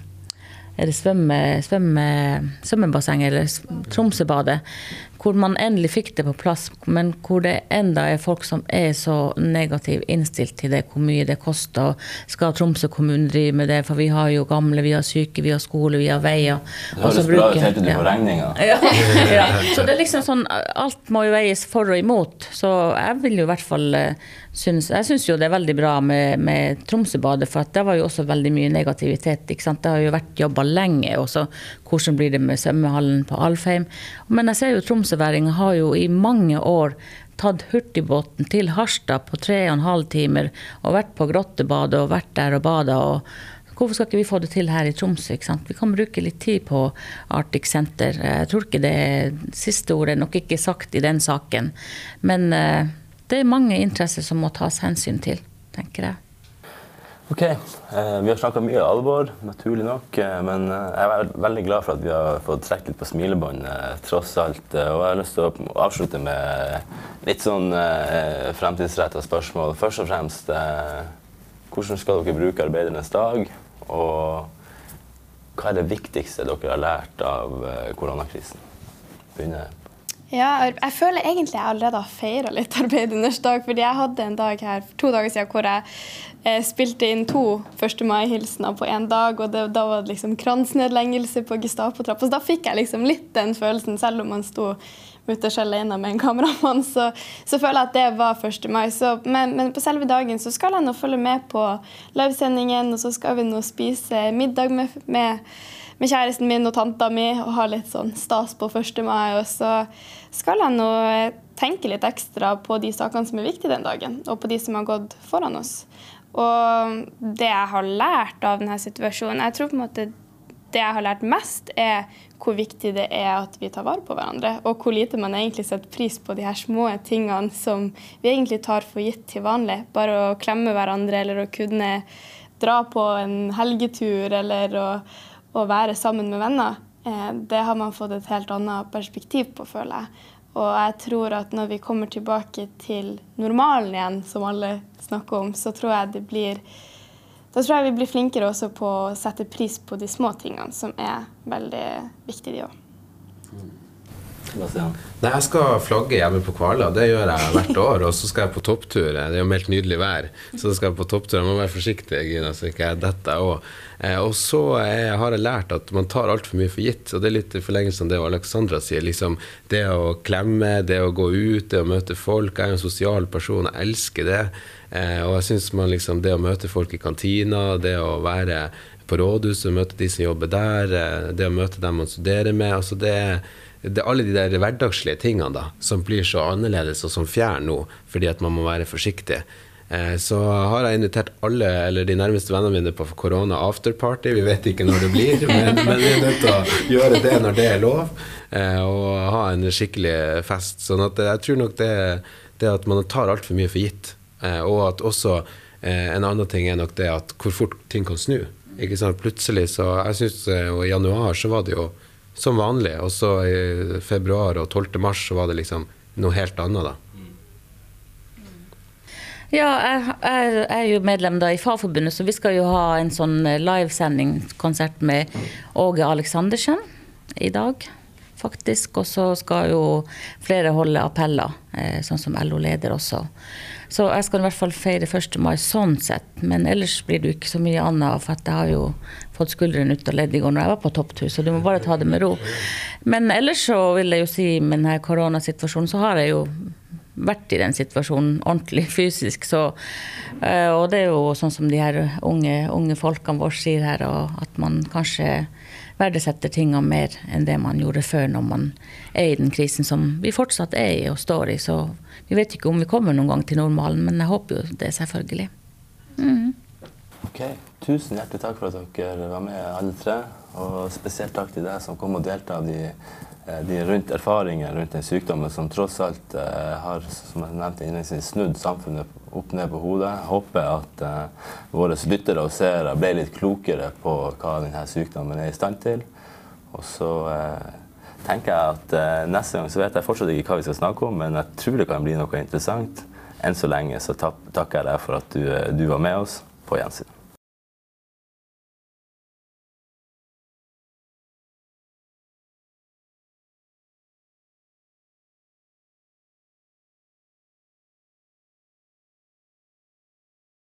Er det svømme, svømme, svømmebassenget eller Tromsøbadet? Hvor man endelig fikk det på plass, men hvor det enda er folk som er så negativt innstilt til det, hvor mye det koster. Skal Tromsø kommune drive med det, for vi har jo gamle, vi har syke, vi har skole, vi har veier. Det høres bra ut helt til du får regninga. Ja, ja. Så det er liksom sånn, alt må jo veies for og imot. Så jeg vil jo i hvert fall eh, synes, Jeg syns jo det er veldig bra med, med Tromsøbadet, for det var jo også veldig mye negativitet. ikke sant? Det har jo vært jobba lenge. Også hvordan blir det med svømmehallen på Alfheim. Men jeg ser jo tromsøværinger har jo i mange år tatt hurtigbåten til Harstad på tre og en halv timer og vært på Grottebadet og vært der og bada. Hvorfor skal ikke vi få det til her i Tromsø? Vi kan bruke litt tid på Arctic Center. Jeg tror ikke det siste ordet er nok ikke sagt i den saken. Men eh, det er mange interesser som må tas hensyn til, tenker jeg. Ok, eh, Vi har snakka mye alvor, naturlig nok. Eh, men eh, jeg er veldig glad for at vi har fått trekke litt på smilebåndet, tross alt. Og jeg har lyst til å avslutte med litt sånn fremtidsretta spørsmål. Først og fremst, hvordan skal dere bruke arbeidernes dag? Og hva er det viktigste dere har lært av koronakrisen? Begynner ja, jeg føler egentlig jeg allerede har feira litt arbeidernes dag. fordi jeg hadde en dag her for to dager siden hvor jeg eh, spilte inn to 1. mai-hilsener på én dag. Og det, da var det liksom kransnedlengelse på Gestapo-trappa. Så da fikk jeg liksom litt den følelsen, selv om man sto mutters alene med en kameramann, så, så, føler jeg at det var 1. mai. Så, men, men, på selve dagen så skal jeg nå følge med på livesendingen, og så skal vi nå spise middag med, med med kjæresten min og tanta mi og ha litt sånn stas på 1. mai. Og så skal jeg nå tenke litt ekstra på de sakene som er viktige den dagen, og på de som har gått foran oss. Og det jeg har lært av denne situasjonen Jeg tror på en måte det jeg har lært mest, er hvor viktig det er at vi tar vare på hverandre. Og hvor lite man egentlig setter pris på de her små tingene som vi egentlig tar for gitt til vanlig. Bare å klemme hverandre eller å kunne dra på en helgetur eller å å være sammen med venner, eh, det har man fått et helt annet perspektiv på, føler jeg. Og jeg tror at når vi kommer tilbake til normalen igjen, som alle snakker om, så tror jeg blir tror jeg vi blir flinkere også på å sette pris på de små tingene, som er veldig viktige, de òg. Nei, Jeg skal flagge hjemme på Kvala. Det gjør jeg hvert år. Og så skal jeg på topptur. Det er jo meldt nydelig vær, så skal jeg på topptur. Jeg må være forsiktig Gina, så ikke jeg detter òg. Eh, og så jeg har jeg lært at man tar altfor mye for gitt. Og det er litt i forlengelse av det Alexandra sier. Liksom, det å klemme, det å gå ut, det å møte folk. Jeg er en sosial person, jeg elsker det. Eh, og jeg syns liksom, det å møte folk i kantina, det å være på rådhuset, møte de som jobber der, eh, det å møte dem man studerer med. altså det er det alle de der hverdagslige tingene da, som blir så annerledes og som fjern nå, fordi at man må være forsiktig. Eh, så har jeg invitert alle eller de nærmeste vennene mine på korona afterparty. Vi vet ikke når det blir, men, men, vi er nødt til å gjøre det når det er lov. Eh, og ha en skikkelig fest. sånn at jeg tror nok det, det at man tar altfor mye for gitt. Eh, og at også en annen ting er nok det at hvor fort ting kan snu. Ikke sant? Plutselig så Jeg syns i januar så var det jo som vanlig. Og så i februar og 12. mars så var det liksom noe helt annet, da. Ja, jeg, jeg, er jo medlem da i Fagforbundet, så vi skal jo ha en sånn livesendingskonsert med Åge Aleksandersen i dag, faktisk. Og så skal jo flere holde appeller, eh, sånn som LO-leder også. Så jeg skal i hvert fall feire 1. mai sånn sett. Men ellers blir det ikke så mye annet. For jeg har jo fått skuldrene ut av ledd i går når jeg var på topptur, så du må bare ta det med ro. Men ellers så vil jeg jo si med denne koronasituasjonen så har jeg jo vært i den situasjonen ordentlig fysisk. Så, eh, og det er jo sånn som de her unge, unge folkene våre sier her, at man kanskje verdsetter tingene mer enn det man gjorde før når man er i den krisen som vi fortsatt er i og står i. Så vi vet ikke om vi kommer noen gang til normalen, men jeg håper jo det, selvfølgelig. Mm. Ok, Tusen hjertelig takk for at dere var med, alle tre. Og spesielt takk til deg som kom og delte av de Eh, de rundt erfaringer rundt den sykdommen som tross alt uh, har som jeg nevnte innledningsvis, snudd samfunnet opp ned på hodet. Jeg håper at uh, våre lyttere og seere ble litt klokere på hva denne sykdommen er i stand til. Og så uh, tenker jeg at neste gang så vet jeg fortsatt ikke hva vi skal snakke om, men jeg tror det kan bli noe interessant. Enn så lenge så takker jeg deg for at du, du var med oss. På gjensyn.